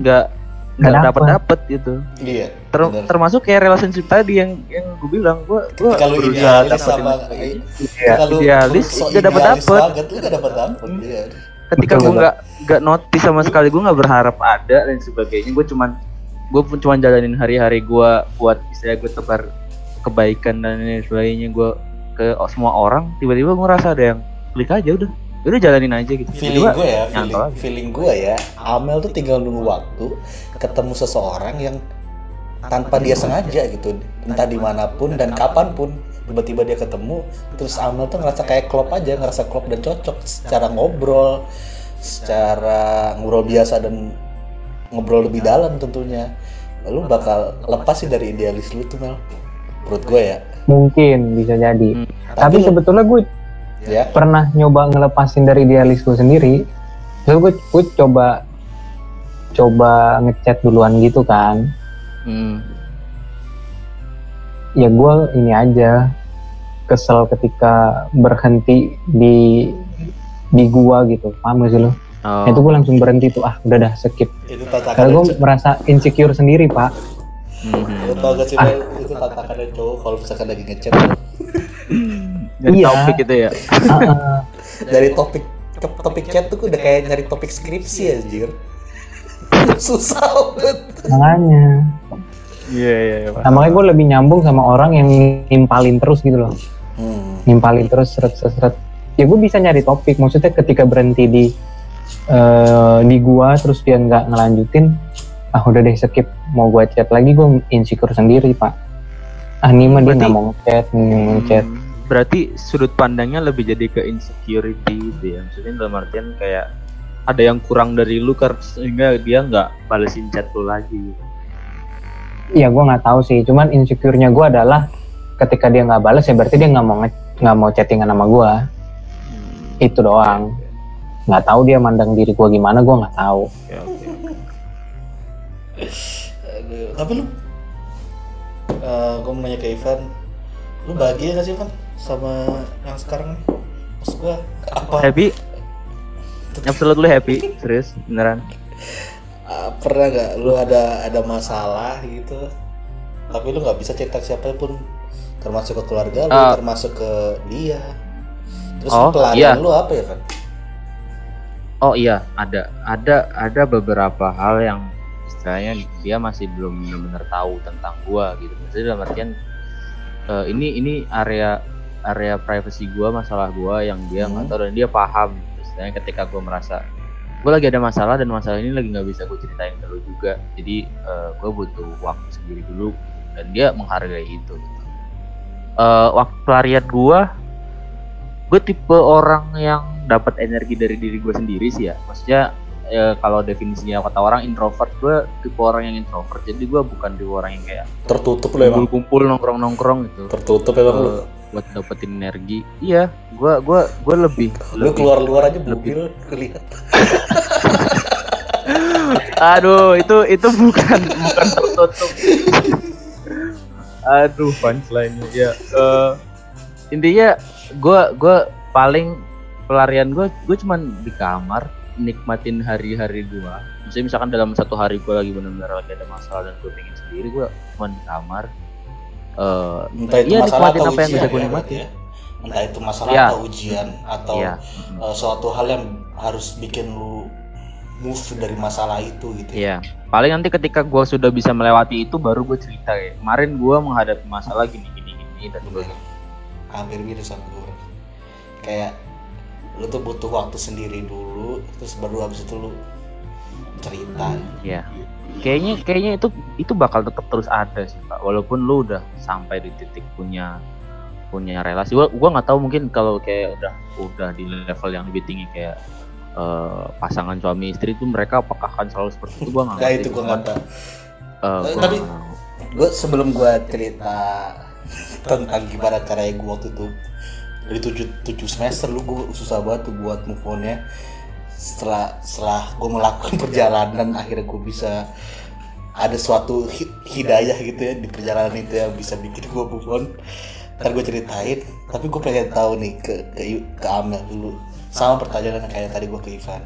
nggak nggak Nggak dapat dapet gitu. iya Ter- bener. termasuk kayak relationship tadi yang yang gue bilang gue gue kalau idealis dapetin sama Iya. kalau idealis, nggak dapet idealis dapet. banget lu gak dapet dapet iya ketika gue nggak nggak notice sama sekali gue nggak berharap ada dan sebagainya gue cuman gue pun cuman jalanin hari-hari gue buat istilah gue tebar kebaikan dan lain sebagainya gue ke semua orang tiba-tiba gue ngerasa ada yang klik aja udah udah jalanin aja gitu. Feeling gue ya feeling, aja. feeling gue ya Amel tuh tinggal nunggu waktu ketemu seseorang yang tanpa dia sengaja. gitu. Entah di mana pun dan kapan pun tiba-tiba dia ketemu terus Amel tuh ngerasa kayak klop aja ngerasa klop dan cocok secara ngobrol secara ngobrol biasa dan ngobrol lebih dalam tentunya. Lu bakal lepas sih dari idealis lu tuh Mel. Menurut gue ya. Mungkin bisa jadi. Hmm. Tapi lu- sebetulnya gue ya pernah nyoba ngelepasin dari idealis gue sendiri. Terus gue, gue coba coba ngechat duluan gitu kan. Hmm. Ya gue ini aja kesel ketika berhenti di di gua gitu. Paham gak sih lo? Oh. Itu gue langsung berhenti tuh. Ah udah dah skip. itu Karena gue merasa insecure sendiri pak. Mhm. lu tau gak sih Mel itu tantangannya cowok kalau misalkan lagi ngechat *laughs* Jadi Iya. topik gitu ya dari *laughs* topik ke topik chat tuh udah kayak nyari topik skripsi anjir *laughs* susah banget makanya. iya iya iya Nah, makanya gue lebih nyambung sama orang yang nimpalin terus gitu loh. hmm. Nimpalin terus seret seret. seret. Ya gue bisa nyari topik. Maksudnya ketika berhenti di eh, di gua terus dia nggak ngelanjutin, ah udah deh skip. Mau gua chat lagi gue insecure sendiri pak. Ah ini mah dia nggak mau chat, nggak mau chat. Berarti sudut pandangnya lebih jadi ke insecurity gitu ya. Maksudnya dalam artian kayak ada yang kurang dari lu kar- sehingga dia nggak balesin chat lu lagi. gitu. Iya gue nggak tahu sih. Cuman insecure-nya gue adalah ketika dia nggak balas ya berarti dia nggak mau nggak mau chattingan sama gue. Hmm, Itu doang. Nggak tahu dia mandang diri gue gimana gue nggak tahu. oke, oke. Aduh, tapi lu gue mau nanya ke Ivan lu bahagia gak sih Ivan sama yang sekarang nih maksud gue apa Happy? Absolutely happy, serius beneran. ah, pernah gak lu ada ada masalah gitu tapi lu nggak bisa cerita siapa pun termasuk ke keluarga lu Ah. termasuk ke dia terus Oh, pelarian iya. lu apa ya Van? Oh iya, ada ada ada beberapa hal yang istilahnya dia masih belum benar-benar tahu tentang gua gitu. Maksudnya dalam artian eh, ini ini area area privacy gua, masalah gua yang dia nggak Hmm. tahu dan dia paham. Istilahnya ketika gua merasa gua lagi ada masalah dan masalah ini lagi nggak bisa gue ceritain ke lu juga. Jadi eh, gua butuh waktu sendiri dulu dan dia menghargai itu. Gitu. Eh, waktu pelarian gua gue tipe orang yang dapat energi dari diri gue sendiri sih ya maksudnya eh, kalau definisinya kata orang introvert gue tipe orang yang introvert jadi gue bukan tipe orang yang kayak tertutup lu emang kumpul-kumpul nongkrong-nongkrong gitu tertutup emang lu Eh, buat dapetin energi. Iya gue gua gue lebih lu keluar luar aja lebih- mobil kelihatan. *laughs* Aduh itu itu bukan bukan tertutup aduh punchline ya Eh, intinya gue gue paling pelarian gue gue cuman di kamar nikmatin hari-hari gue misalnya misalkan dalam satu hari gue lagi benar-benar lagi ada masalah dan gue pengen sendiri gue cuman di kamar eh entah itu Iya, masalah nikmatin atau apa yang ujian bisa gue ya, ya. entah itu masalah Iya. atau ujian atau iya uh, suatu hal yang harus bikin lu move dari masalah itu gitu Iya, paling nanti ketika gue sudah bisa melewati itu baru gue cerita ya. Kemarin gue menghadapi masalah gini gini gini dan gue hampir mirip sama gue kayak lu tuh butuh waktu sendiri dulu terus baru habis itu lu cerita Iya. Kayaknya kayaknya itu itu bakal tetap terus ada sih pak. Walaupun lu udah sampai di titik punya punya relasi. Gua gua nggak tahu mungkin kalau kayak udah udah di level yang lebih tinggi kayak eh, pasangan suami istri itu mereka apakah akan selalu seperti itu gua nggak nah ngerti. itu Cuman, nggak tahu gua Tapi- tahu. gue sebelum gue cerita tentang gimana caranya gue waktu itu dari tujuh, tujuh semester lu gue susah banget tuh buat move on nya setelah setelah gue melakukan *laughs* perjalanan akhirnya gue bisa ada suatu hi- hidayah gitu ya di perjalanan itu yang bisa bikin gue move on. Ntar gue ceritain tapi gue pengen tahu nih ke ke, ke Amel dulu. Sama pertanyaan kayak tadi gue ke Ivan.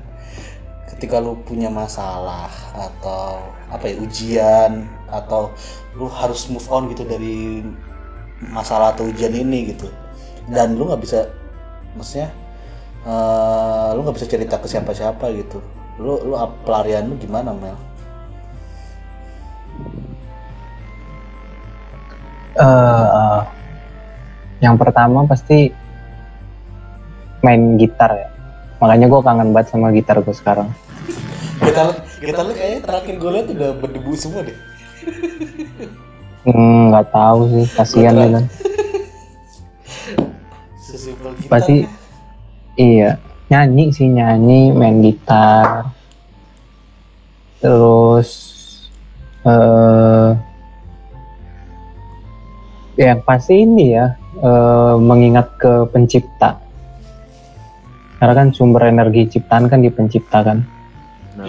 Ketika lu punya masalah atau apa ya ujian atau lu harus move on gitu dari masalah atau ujian ini gitu dan lu nggak bisa maksudnya eh, lu nggak bisa cerita ke siapa-siapa gitu. Lu lu pelarian lu gimana Mel? eh yang pertama pasti main gitar ya. Makanya gue kangen banget sama gitar gue sekarang. Kita kita lu kayaknya terakhir gue lihat udah berdebu semua deh. Hmm, nggak tahu sih kasihan ya kan. *laughs* sesimpel gitar. Pasti ya. Iya. Nyanyi sih nyanyi main gitar. Terus eh yang pasti ini ya eh, mengingat ke pencipta. Karena kan sumber energi ciptaan kan di pencipta kan. Nah,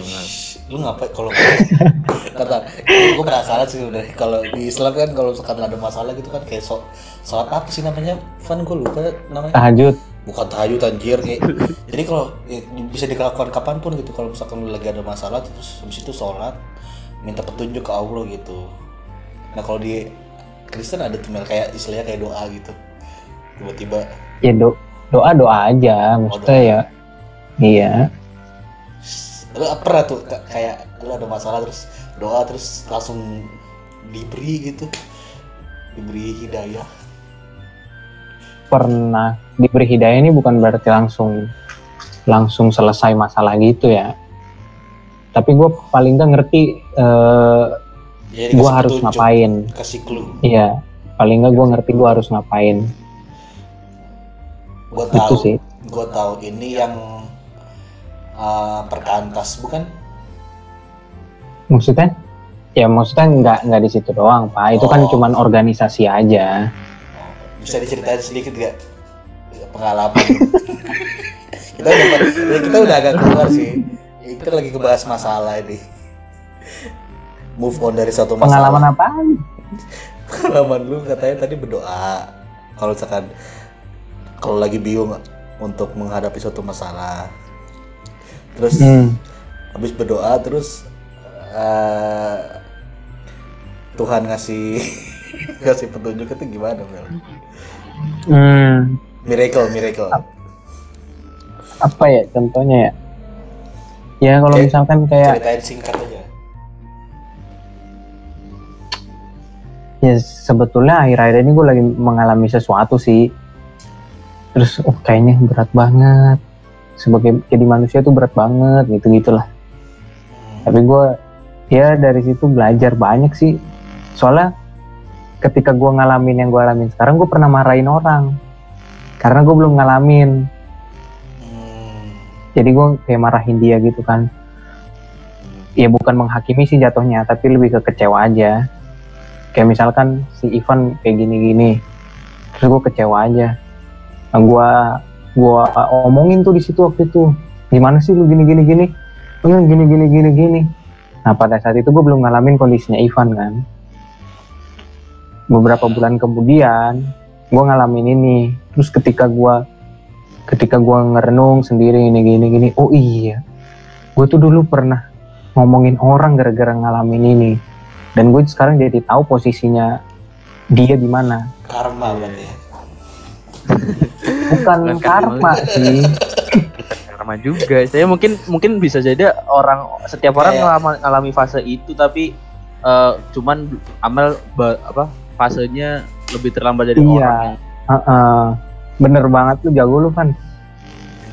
lu ngapain kalau *laughs* kata gue penasaran sih udah. Kalau di Islam kan kalau misalkan ada masalah gitu kan kayak so, sholat apa sih namanya? Van gue lupa namanya. Tahajud bukan tahajud anjir kayak jadi kalau ya, bisa dilakukan kapan pun gitu. Kalau misalkan lu lagi ada masalah terus habis itu sholat minta petunjuk ke Allah gitu. Nah kalau di Kristen ada tuh kayak istilahnya kayak doa gitu. Tiba-tiba. Ya do- doa doa aja maksudnya ya. Iya. Lu pernah tuh ka- kayak lu ada masalah terus doa terus langsung diberi gitu. Diberi hidayah. Pernah diberi hidayah ini bukan berarti langsung langsung selesai masalah gitu ya. Tapi gue paling nggak ngerti eh ya gue harus ngapain. kasih clue. Iya paling nggak gue ngerti gue harus ngapain. Gua itu tahu sih. gua tahu ini yang uh, perkantas bukan? Maksudnya? Ya maksudnya nggak nggak di situ doang pak. Itu kan Oh. cuman organisasi aja. Bisa diceritain sedikit gak pengalaman. *laughs* Kita udah kita udah agak keluar sih. Kita lagi ngebahas masalah ini. Move on dari satu masalah. Pengalaman apaan *laughs* pengalaman lu katanya tadi berdoa. Kalau misalkan kalau lagi bingung untuk menghadapi suatu masalah. Terus hmm. habis berdoa terus eh, Tuhan ngasih *laughs* ngasih petunjuk itu gimana Mel? Hmm. Miracle, miracle. apa ya contohnya ya? Ya kalau Kayak- misalkan kayak Ceritain singkat aja. ya sebetulnya akhir-akhir ini gue lagi mengalami sesuatu sih. Terus oh kayaknya berat banget. Sebagai jadi manusia tuh berat banget gitu gitulah tapi gue ya dari situ belajar banyak sih. Soalnya ketika gue ngalamin yang gue alamin sekarang gue pernah marahin orang karena gue belum ngalamin. Hmm. jadi gue kayak marahin dia gitu kan. Ya bukan menghakimi sih jatuhnya tapi lebih ke kecewa aja. Kayak misalkan si Ivan kayak gini-gini terus gue kecewa aja. Nah, gue gua omongin tuh di situ waktu itu. Gimana sih lu gini gini? Gini lu gini gini gini gini. Nah pada saat itu gue belum ngalamin kondisinya Ivan kan. Beberapa bulan kemudian gue ngalamin ini. Terus ketika gue ketika gue ngerenung sendiri gini gini gini oh iya. Gue tuh dulu pernah ngomongin orang gara-gara ngalamin ini. Dan gue sekarang jadi tahu posisinya dia di mana. Karma berarti ya? Bukan Bukan karma. sih. Karma juga. Saya mungkin mungkin bisa jadi orang setiap orang Kayak- ngalami, ngalami fase itu tapi eh, cuman Amel ba- apa fasenya lebih terlambat dari Iya. orang. Yang Heeh. bener banget lu jago lu kan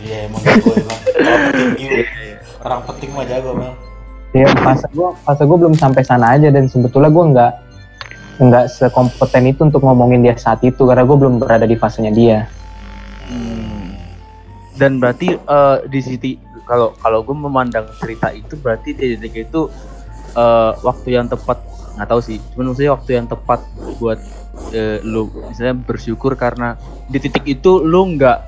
iya emang jago emang. Orang penting orang penting mah jago mah ya fase gue fase gue belum sampai sana aja dan sebetulnya gue nggak nggak sekompeten itu untuk ngomongin dia saat itu karena gue belum berada di fasenya dia. Dan berarti eh, di sini kalau kalau gue memandang cerita itu berarti di titik itu eh, waktu yang tepat. Nggak tahu sih. Cuman maksudnya waktu yang tepat buat eh, lu misalnya bersyukur karena di titik itu lu nggak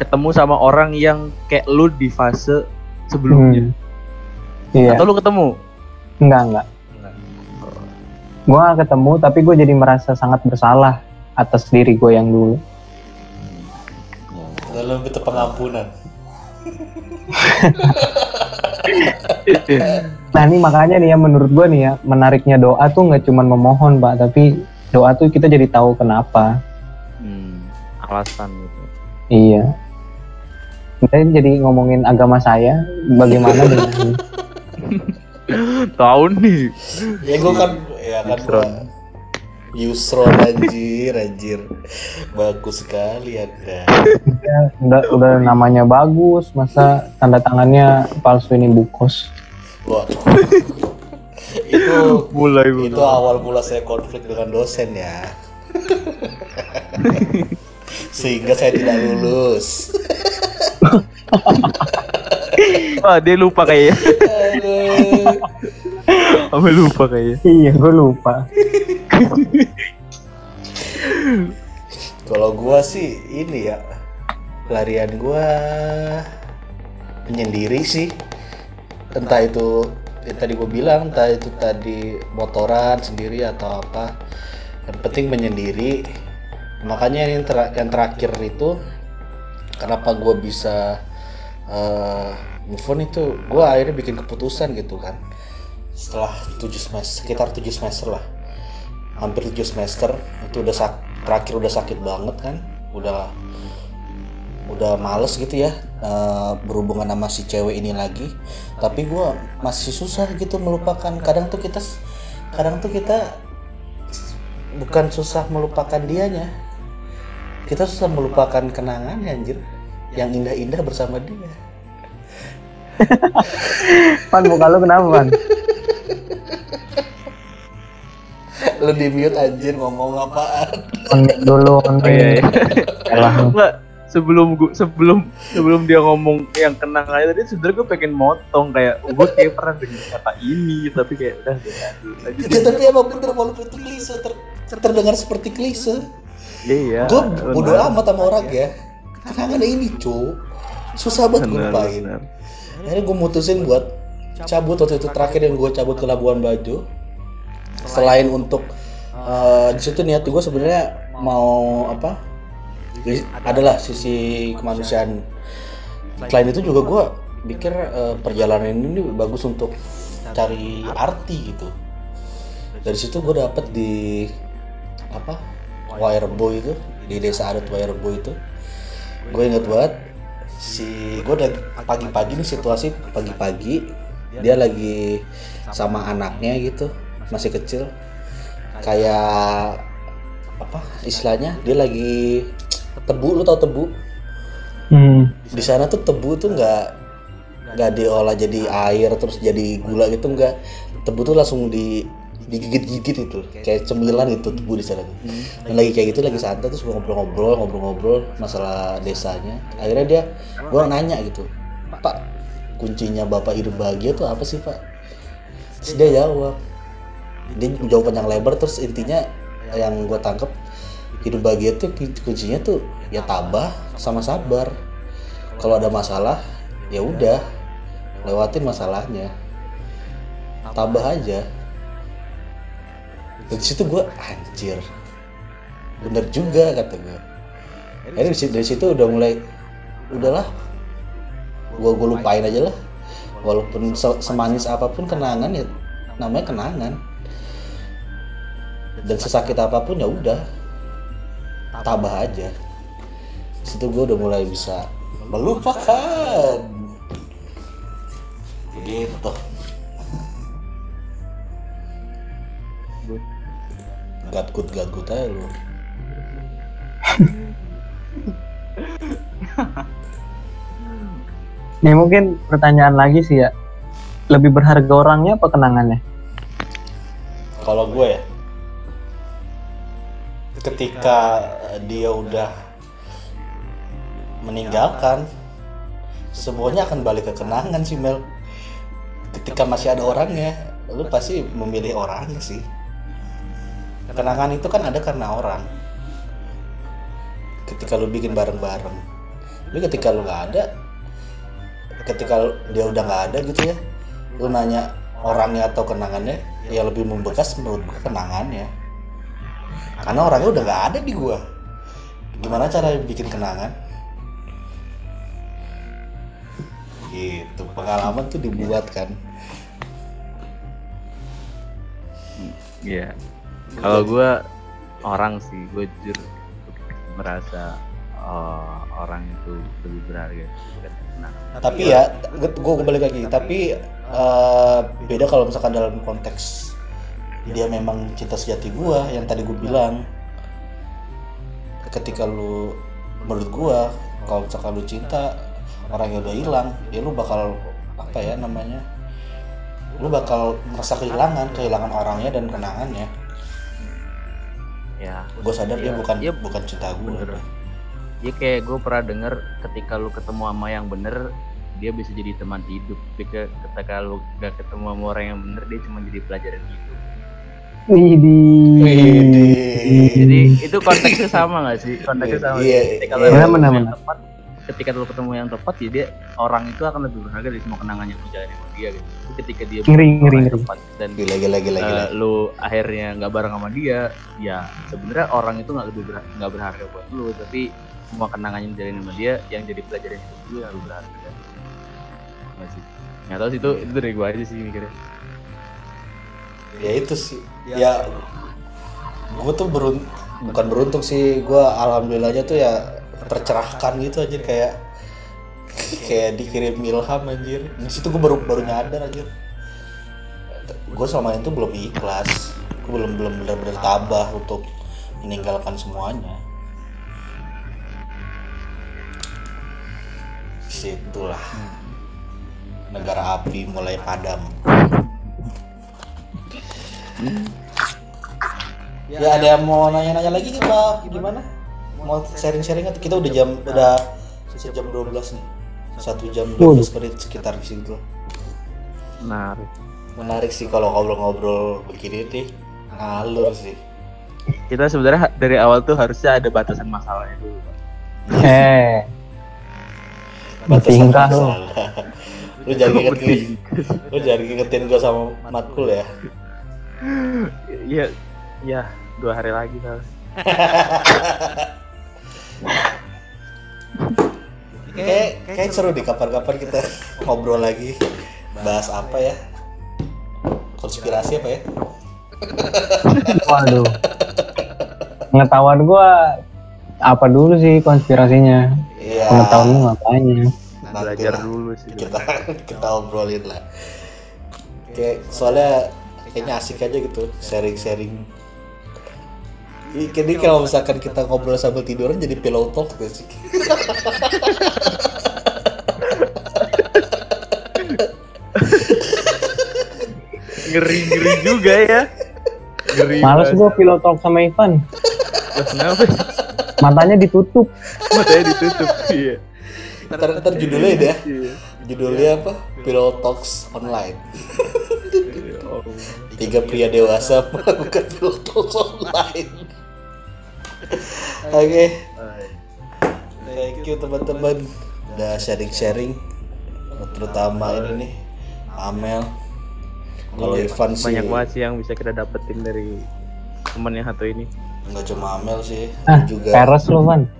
ketemu sama orang yang kayak lu di fase sebelumnya. Hmm. iya. Atau lu ketemu? Enggak enggak gue gak ketemu tapi gue jadi merasa sangat bersalah atas diri gue yang dulu. Lalu itu pengampunan. Nah ini makanya nih ya menurut gue nih ya menariknya doa tuh nggak cuma memohon pak tapi doa tuh kita jadi tahu kenapa. Hmm, alasan gitu. Iya. Kita jadi ngomongin agama saya bagaimana *laughs* dengan tahu nih. Ya gue kan ya kan Yusron. gua Yusron anjir anjir. Bagus sekali anda udah udah namanya bagus masa tanda tangannya palsu ini bukos. Wah. Itu mulai itu awal mula saya konflik dengan dosen ya. *laughs* Sehingga saya tidak lulus. Wah, dia lupa kayaknya. Sampai lupa kayaknya? Iya gue lupa. Kalau gua sih ini ya pelarian gua menyendiri sih. Entah itu yang tadi gue bilang entah itu tadi motoran sendiri atau apa. Yang penting menyendiri. Makanya yang, ter- yang terakhir itu kenapa gue bisa eh, move on itu gue akhirnya bikin keputusan gitu kan. Setelah 7 semester sekitar 7 semester lah. Hampir 7 semester itu udah sak terakhir udah sakit banget kan. Udah udah males gitu ya eh, berhubungan sama si cewek ini lagi. Tapi gua masih susah gitu melupakan. Kadang tuh kita kadang tuh kita bukan susah melupakan dianya. Kita susah melupakan kenangannya anjir yang indah-indah bersama dia. *laughs* Pan muka lu kenapa pan? Lu di mute anjir ngomong apaan? Unmute dulu Oh iya, iya. Sebelum gua sebelum sebelum dia ngomong yang kenang aja tadi sebenarnya gue pengen motong kayak oh, gue kayak pernah dengar kata ini tapi kayak udah lanjut Ya, tapi emang bener walaupun itu klise ter- terdengar seperti klise. Iya gue bodo benar. amat sama orang ya. Kenangannya ini cu susah banget gue lupain. akhirnya gue mutusin buat cabut waktu itu terakhir yang gue cabut ke Labuan Bajo. Selain untuk eh, di situ niat gue sebenarnya mau apa adalah sisi kemanusiaan. Selain itu juga gue pikir eh, perjalanan ini bagus untuk cari arti gitu. Dari situ gue dapet di apa Wireboy itu di desa adat Wireboy itu. Gue inget banget si gue udah pagi-pagi nih situasi pagi-pagi dia lagi sama anaknya gitu masih kecil. Kayak apa istilahnya dia lagi tebu lu tau tebu? Hmm. di sana tuh tebu tuh nggak nggak diolah jadi air terus jadi gula gitu nggak. Tebu tuh langsung di digigit-gigit itu kayak cemilan itu tebu di sana. Tuh. dan lagi kayak gitu lagi santai terus gua ngobrol-ngobrol ngobrol-ngobrol masalah desanya. Akhirnya dia gua nanya gitu pak kuncinya bapak hidup bahagia tuh apa sih pak? Terus dia jawab. Dia jawab panjang lebar terus intinya yang gue tangkep hidup bahagia tuh kuncinya tuh ya tabah sama sabar. Kalau ada masalah ya udah lewatin masalahnya. Tabah aja. Dari situ gue anjir. Bener juga kata gue akhirnya dari dari situ udah mulai udahlah gua gua lupain aja lah. Walaupun se- semanis apa pun kenangan ya namanya kenangan. Dan sesakit apa pun ya udah tabah aja. Situ gue udah mulai bisa melupakan. Gitu. Gatkut gatkut aja lu. Nih mungkin pertanyaan lagi sih ya. Lebih berharga orangnya apa kenangannya? kalau gue ya ketika dia udah meninggalkan semuanya akan balik ke kenangan sih Mel. Ketika masih ada orangnya lu pasti memilih orangnya sih. Kenangan itu kan ada karena orang. Ketika lu bikin bareng-bareng. Tapi ketika lu nggak ada ketika lu- dia udah nggak ada gitu ya lu nanya orangnya atau kenangannya ya lebih membekas menurut gue kenangannya karena orangnya udah nggak ada di gua gimana cara bikin kenangan gitu pengalaman tuh dibuat kan Iya. Kalau gue orang sih, gue jujur merasa eh, orang itu lebih berharga. kenangan. tapi ya gue kembali lagi tapi eh, beda kalau misalkan dalam konteks dia memang cinta sejati gua yang tadi gue bilang ketika lu menurut gua kalau misalkan lu cinta orang yang udah hilang ya lu bakal apa ya namanya lu bakal merasa kehilangan kehilangan orangnya dan kenangannya Ya. gue sadar dia Iya, bukan iya, bukan cinta gue bener. Ya kayak gue pernah denger ketika lu ketemu sama yang bener dia bisa jadi teman hidup. Tapi ke- ketika lu gak ketemu sama orang yang bener dia cuma jadi pelajaran hidup. Widih. Jadi itu konteksnya sama gak sih? Konteksnya sama. Iya, sih. ketika iya. ketemu Benar, yang tepat, ketika lu ketemu yang tepat ya dia orang itu akan lebih berharga dari semua kenangan yang jalani sama dia gitu. Ketika dia Ngeri, bukan ngeri, tepat dan gila gila gila gila eh, lu akhirnya nggak bareng sama dia, ya sebenarnya orang itu nggak lebih nggak berharga buat lu, tapi semua kenangan yang dijalani sama dia yang jadi pelajaran hidup lu yang lebih berharga. Nggak sih? Nggak tahu sih itu itu dari gua aja sih mikirnya. Ya itu sih. Ya. Gue tuh berun bukan beruntung sih gue alhamdulillahnya tuh ya tercerahkan gitu aja kayak kayak dikirim ilham anjir. Di situ gue baru baru nyadar aja gue selama itu belum ikhlas. Gue belum belum benar-benar tabah untuk meninggalkan semuanya. Situlah negara api mulai padam Ya ada yang mau nanya-nanya lagi nih Pak, gimana? Mau sharing-sharing atau kita udah jam udah sejam 12 nih. Satu jam 12 menit sekitar di situ. Menarik. Menarik sih kalau ngobrol-ngobrol begini nih. Ngalur sih. Kita sebenarnya dari awal tuh harusnya ada batasan masalahnya dulu. Pak. Eh, Batasan masalah. Lu jangan ingetin, lu jangan ingetin gua sama matkul ya. Iya, iya dua hari lagi kali. Kayak kayak seru deh kapan-kapan kita ngobrol lagi. Bahas apa ya? Konspirasi apa ya? waduh. Pengetahuan gua apa dulu sih konspirasinya? Iya. Pengetahuan lu ngapainnya? Belajar lah. dulu sih. kita kita obrolin lah kayak soalnya kayaknya asik aja gitu sharing sharing ini kalau misalkan kita ngobrol sambil tiduran jadi pillow talk gak sih Ngeri ngeri juga ya. Ngeri. Males gua pilot talk sama Ivan. Kenapa? Matanya ditutup. Matanya ditutup. Iya. ntar ntar judulnya deh Iya. judulnya apa pillow talks online. Tiga pria dewasa *laughs* melakukan talks online oke thank you teman-teman udah sharing-sharing terutama ini nih Amel kalau Iya, Ivan sih banyak banget sih yang bisa kita dapetin dari teman yang satu ini. nggak cuma Amel sih Ah, juga peres lu, Van. *laughs*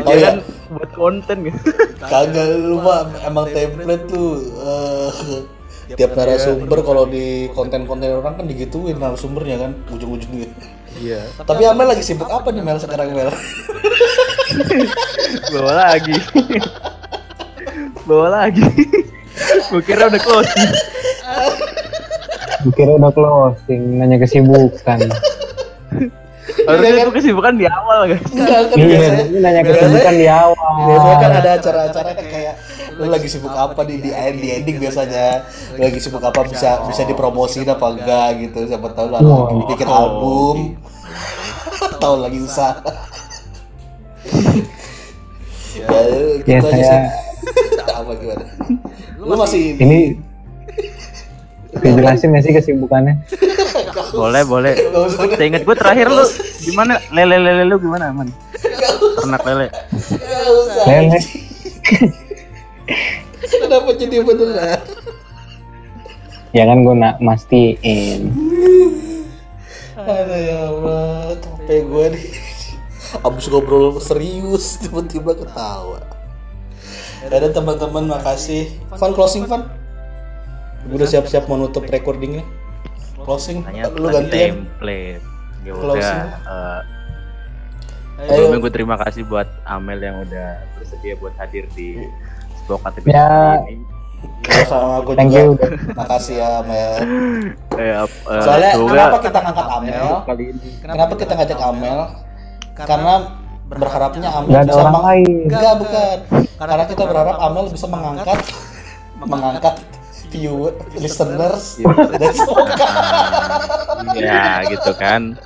Oh Ya iya, kan buat konten gitu. kagak lu mah emang template tuh. eh, tiap narasumber kalau di konten-konten orang kan digituin narasumbernya kan ujung-ujungnya. Iya. Tapi Amel lagi sibuk apa nih Mel sekarang Mel? *laughs* Bawa lagi. Bawa lagi. Gue kira udah closing. Gue kira udah closing, nanya kesibukan. *laughs* *laughs* Harusnya itu kesibukan di awal guys. Enggak kan Iya, biasanya. ini nanya kesibukan di awal. Biasanya kan ada acara-acara kan kayak lu lagi sibuk apa di di, di ending biasanya lu lagi sibuk apa bisa bisa dipromosiin apa enggak gitu siapa tahu lalu Wah. bikin album *laughs* tahu lagi usaha ya gitu aja sih apa gimana lu masih Ini dijelasin nggak sih kesibukannya? Boleh, boleh. Saya ingat gue terakhir lu gimana? Lele lele lu gimana aman? Ternak lele. Lele. kenapa jadi beneran Ya kan gue nak mastiin. Aduh ya Allah, capek gue nih. Abis ngobrol serius, tiba-tiba ketawa. Ya udah teman-teman, makasih. Fun closing fun. Gue udah siap-siap mau nutup recordingnya. Closing, Tanya lu gantian. template. Ya Closing. udah. eh, Ayo. Sebelumnya gue terima kasih buat Amel yang udah bersedia buat hadir di Spokat episode Ya. ini. Ya, sama gue Thank juga. you. Makasih ya, Mel. Eh, ap- eh, Soalnya kenapa kita ngangkat Amel? kali ini Kenapa kita ngajak Amel? Karena berharapnya Amel bisa orang meng- lain. Enggak, bukan. Karena kita berharap Amel bisa mengangkat mengangkat viewer, listeners dan semoga *laughs* ya gitu kan.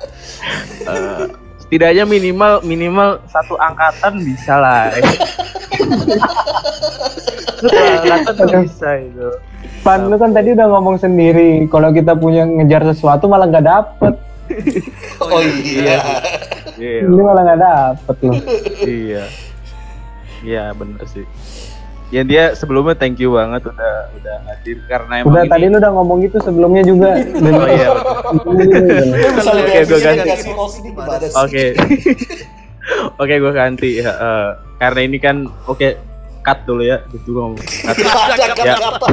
Eh, setidaknya minimal minimal satu angkatan bisa lah. *laughs* satu angkatan tuh bisa itu. Pan lu kan tadi udah ngomong sendiri kalau kita punya ngejar sesuatu malah nggak dapet. *laughs* Oh iya. Iya. Ini malah nggak dapet loh. iya iya bener sih ya dia sebelumnya thank you banget udah udah hadir karena emang Udah ini tadi lu udah ngomong gitu sebelumnya juga. Dan oh iya Bisa Oke, lebih gua efisien ganti. oke oke gue ganti ya, eh, karena ini kan oke cut dulu ya itu gue ngomong cut. Gak ada Ya. kata-kata.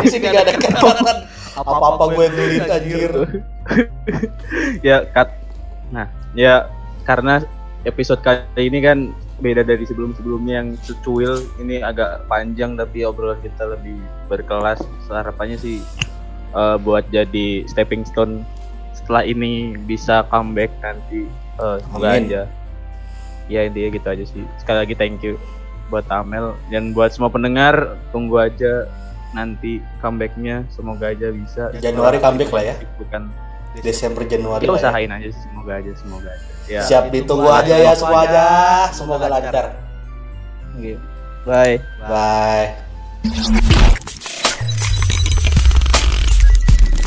Di sini gak ada kata Apa-apa gue yang ngelit anjir. ya cut nah ya karena episode kali ini kan beda dari sebelum-sebelumnya yang cuil ini agak panjang tapi obrolan kita lebih berkelas. Harapannya sih eh, buat jadi stepping stone setelah ini bisa comeback nanti eh, semoga Amin. aja. Ya intinya gitu aja sih. Sekali lagi thank you buat Amel. Dan buat semua pendengar tunggu aja nanti comebacknya. Semoga aja bisa. Januari comeback lah ya. bukan Desember Januari lah ya. usahain aja sih. Semoga aja semoga aja ya Siap ditunggu aja ya semuanya. Semoga lancar. Oke. bye Bye.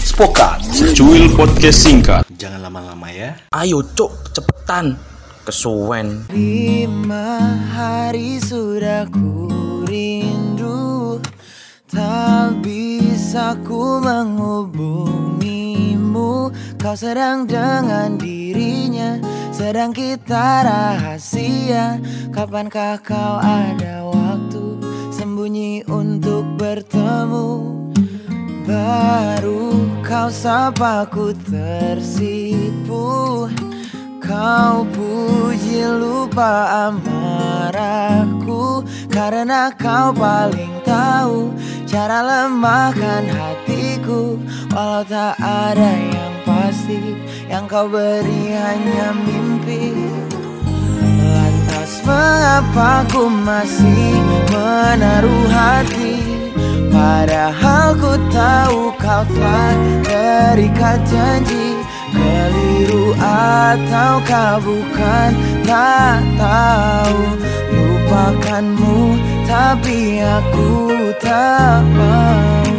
Spokat. Cuil podcast singkat. Jangan lama-lama ya. Ayo cuk, cepetan. Kesuwen. Lima hari sudah ku rindu Tak bisa ku menghubungimu. Kau sedang dengan dirinya Sedang kita rahasia. Kapankah kau ada waktu Sembunyi untuk bertemu? Baru kau sapa ku tersipu Kau puji lupa amarahku Karena kau paling tahu Cara lemahkan hatiku. Walau tak ada yang pasti Yang kau beri hanya mimpi. Lantas mengapa ku masih menaruh hati? Padahal ku tahu kau telah terikat janji Keliru ataukah bukan? Tak tahu. Lupakanmu tapi aku tak mau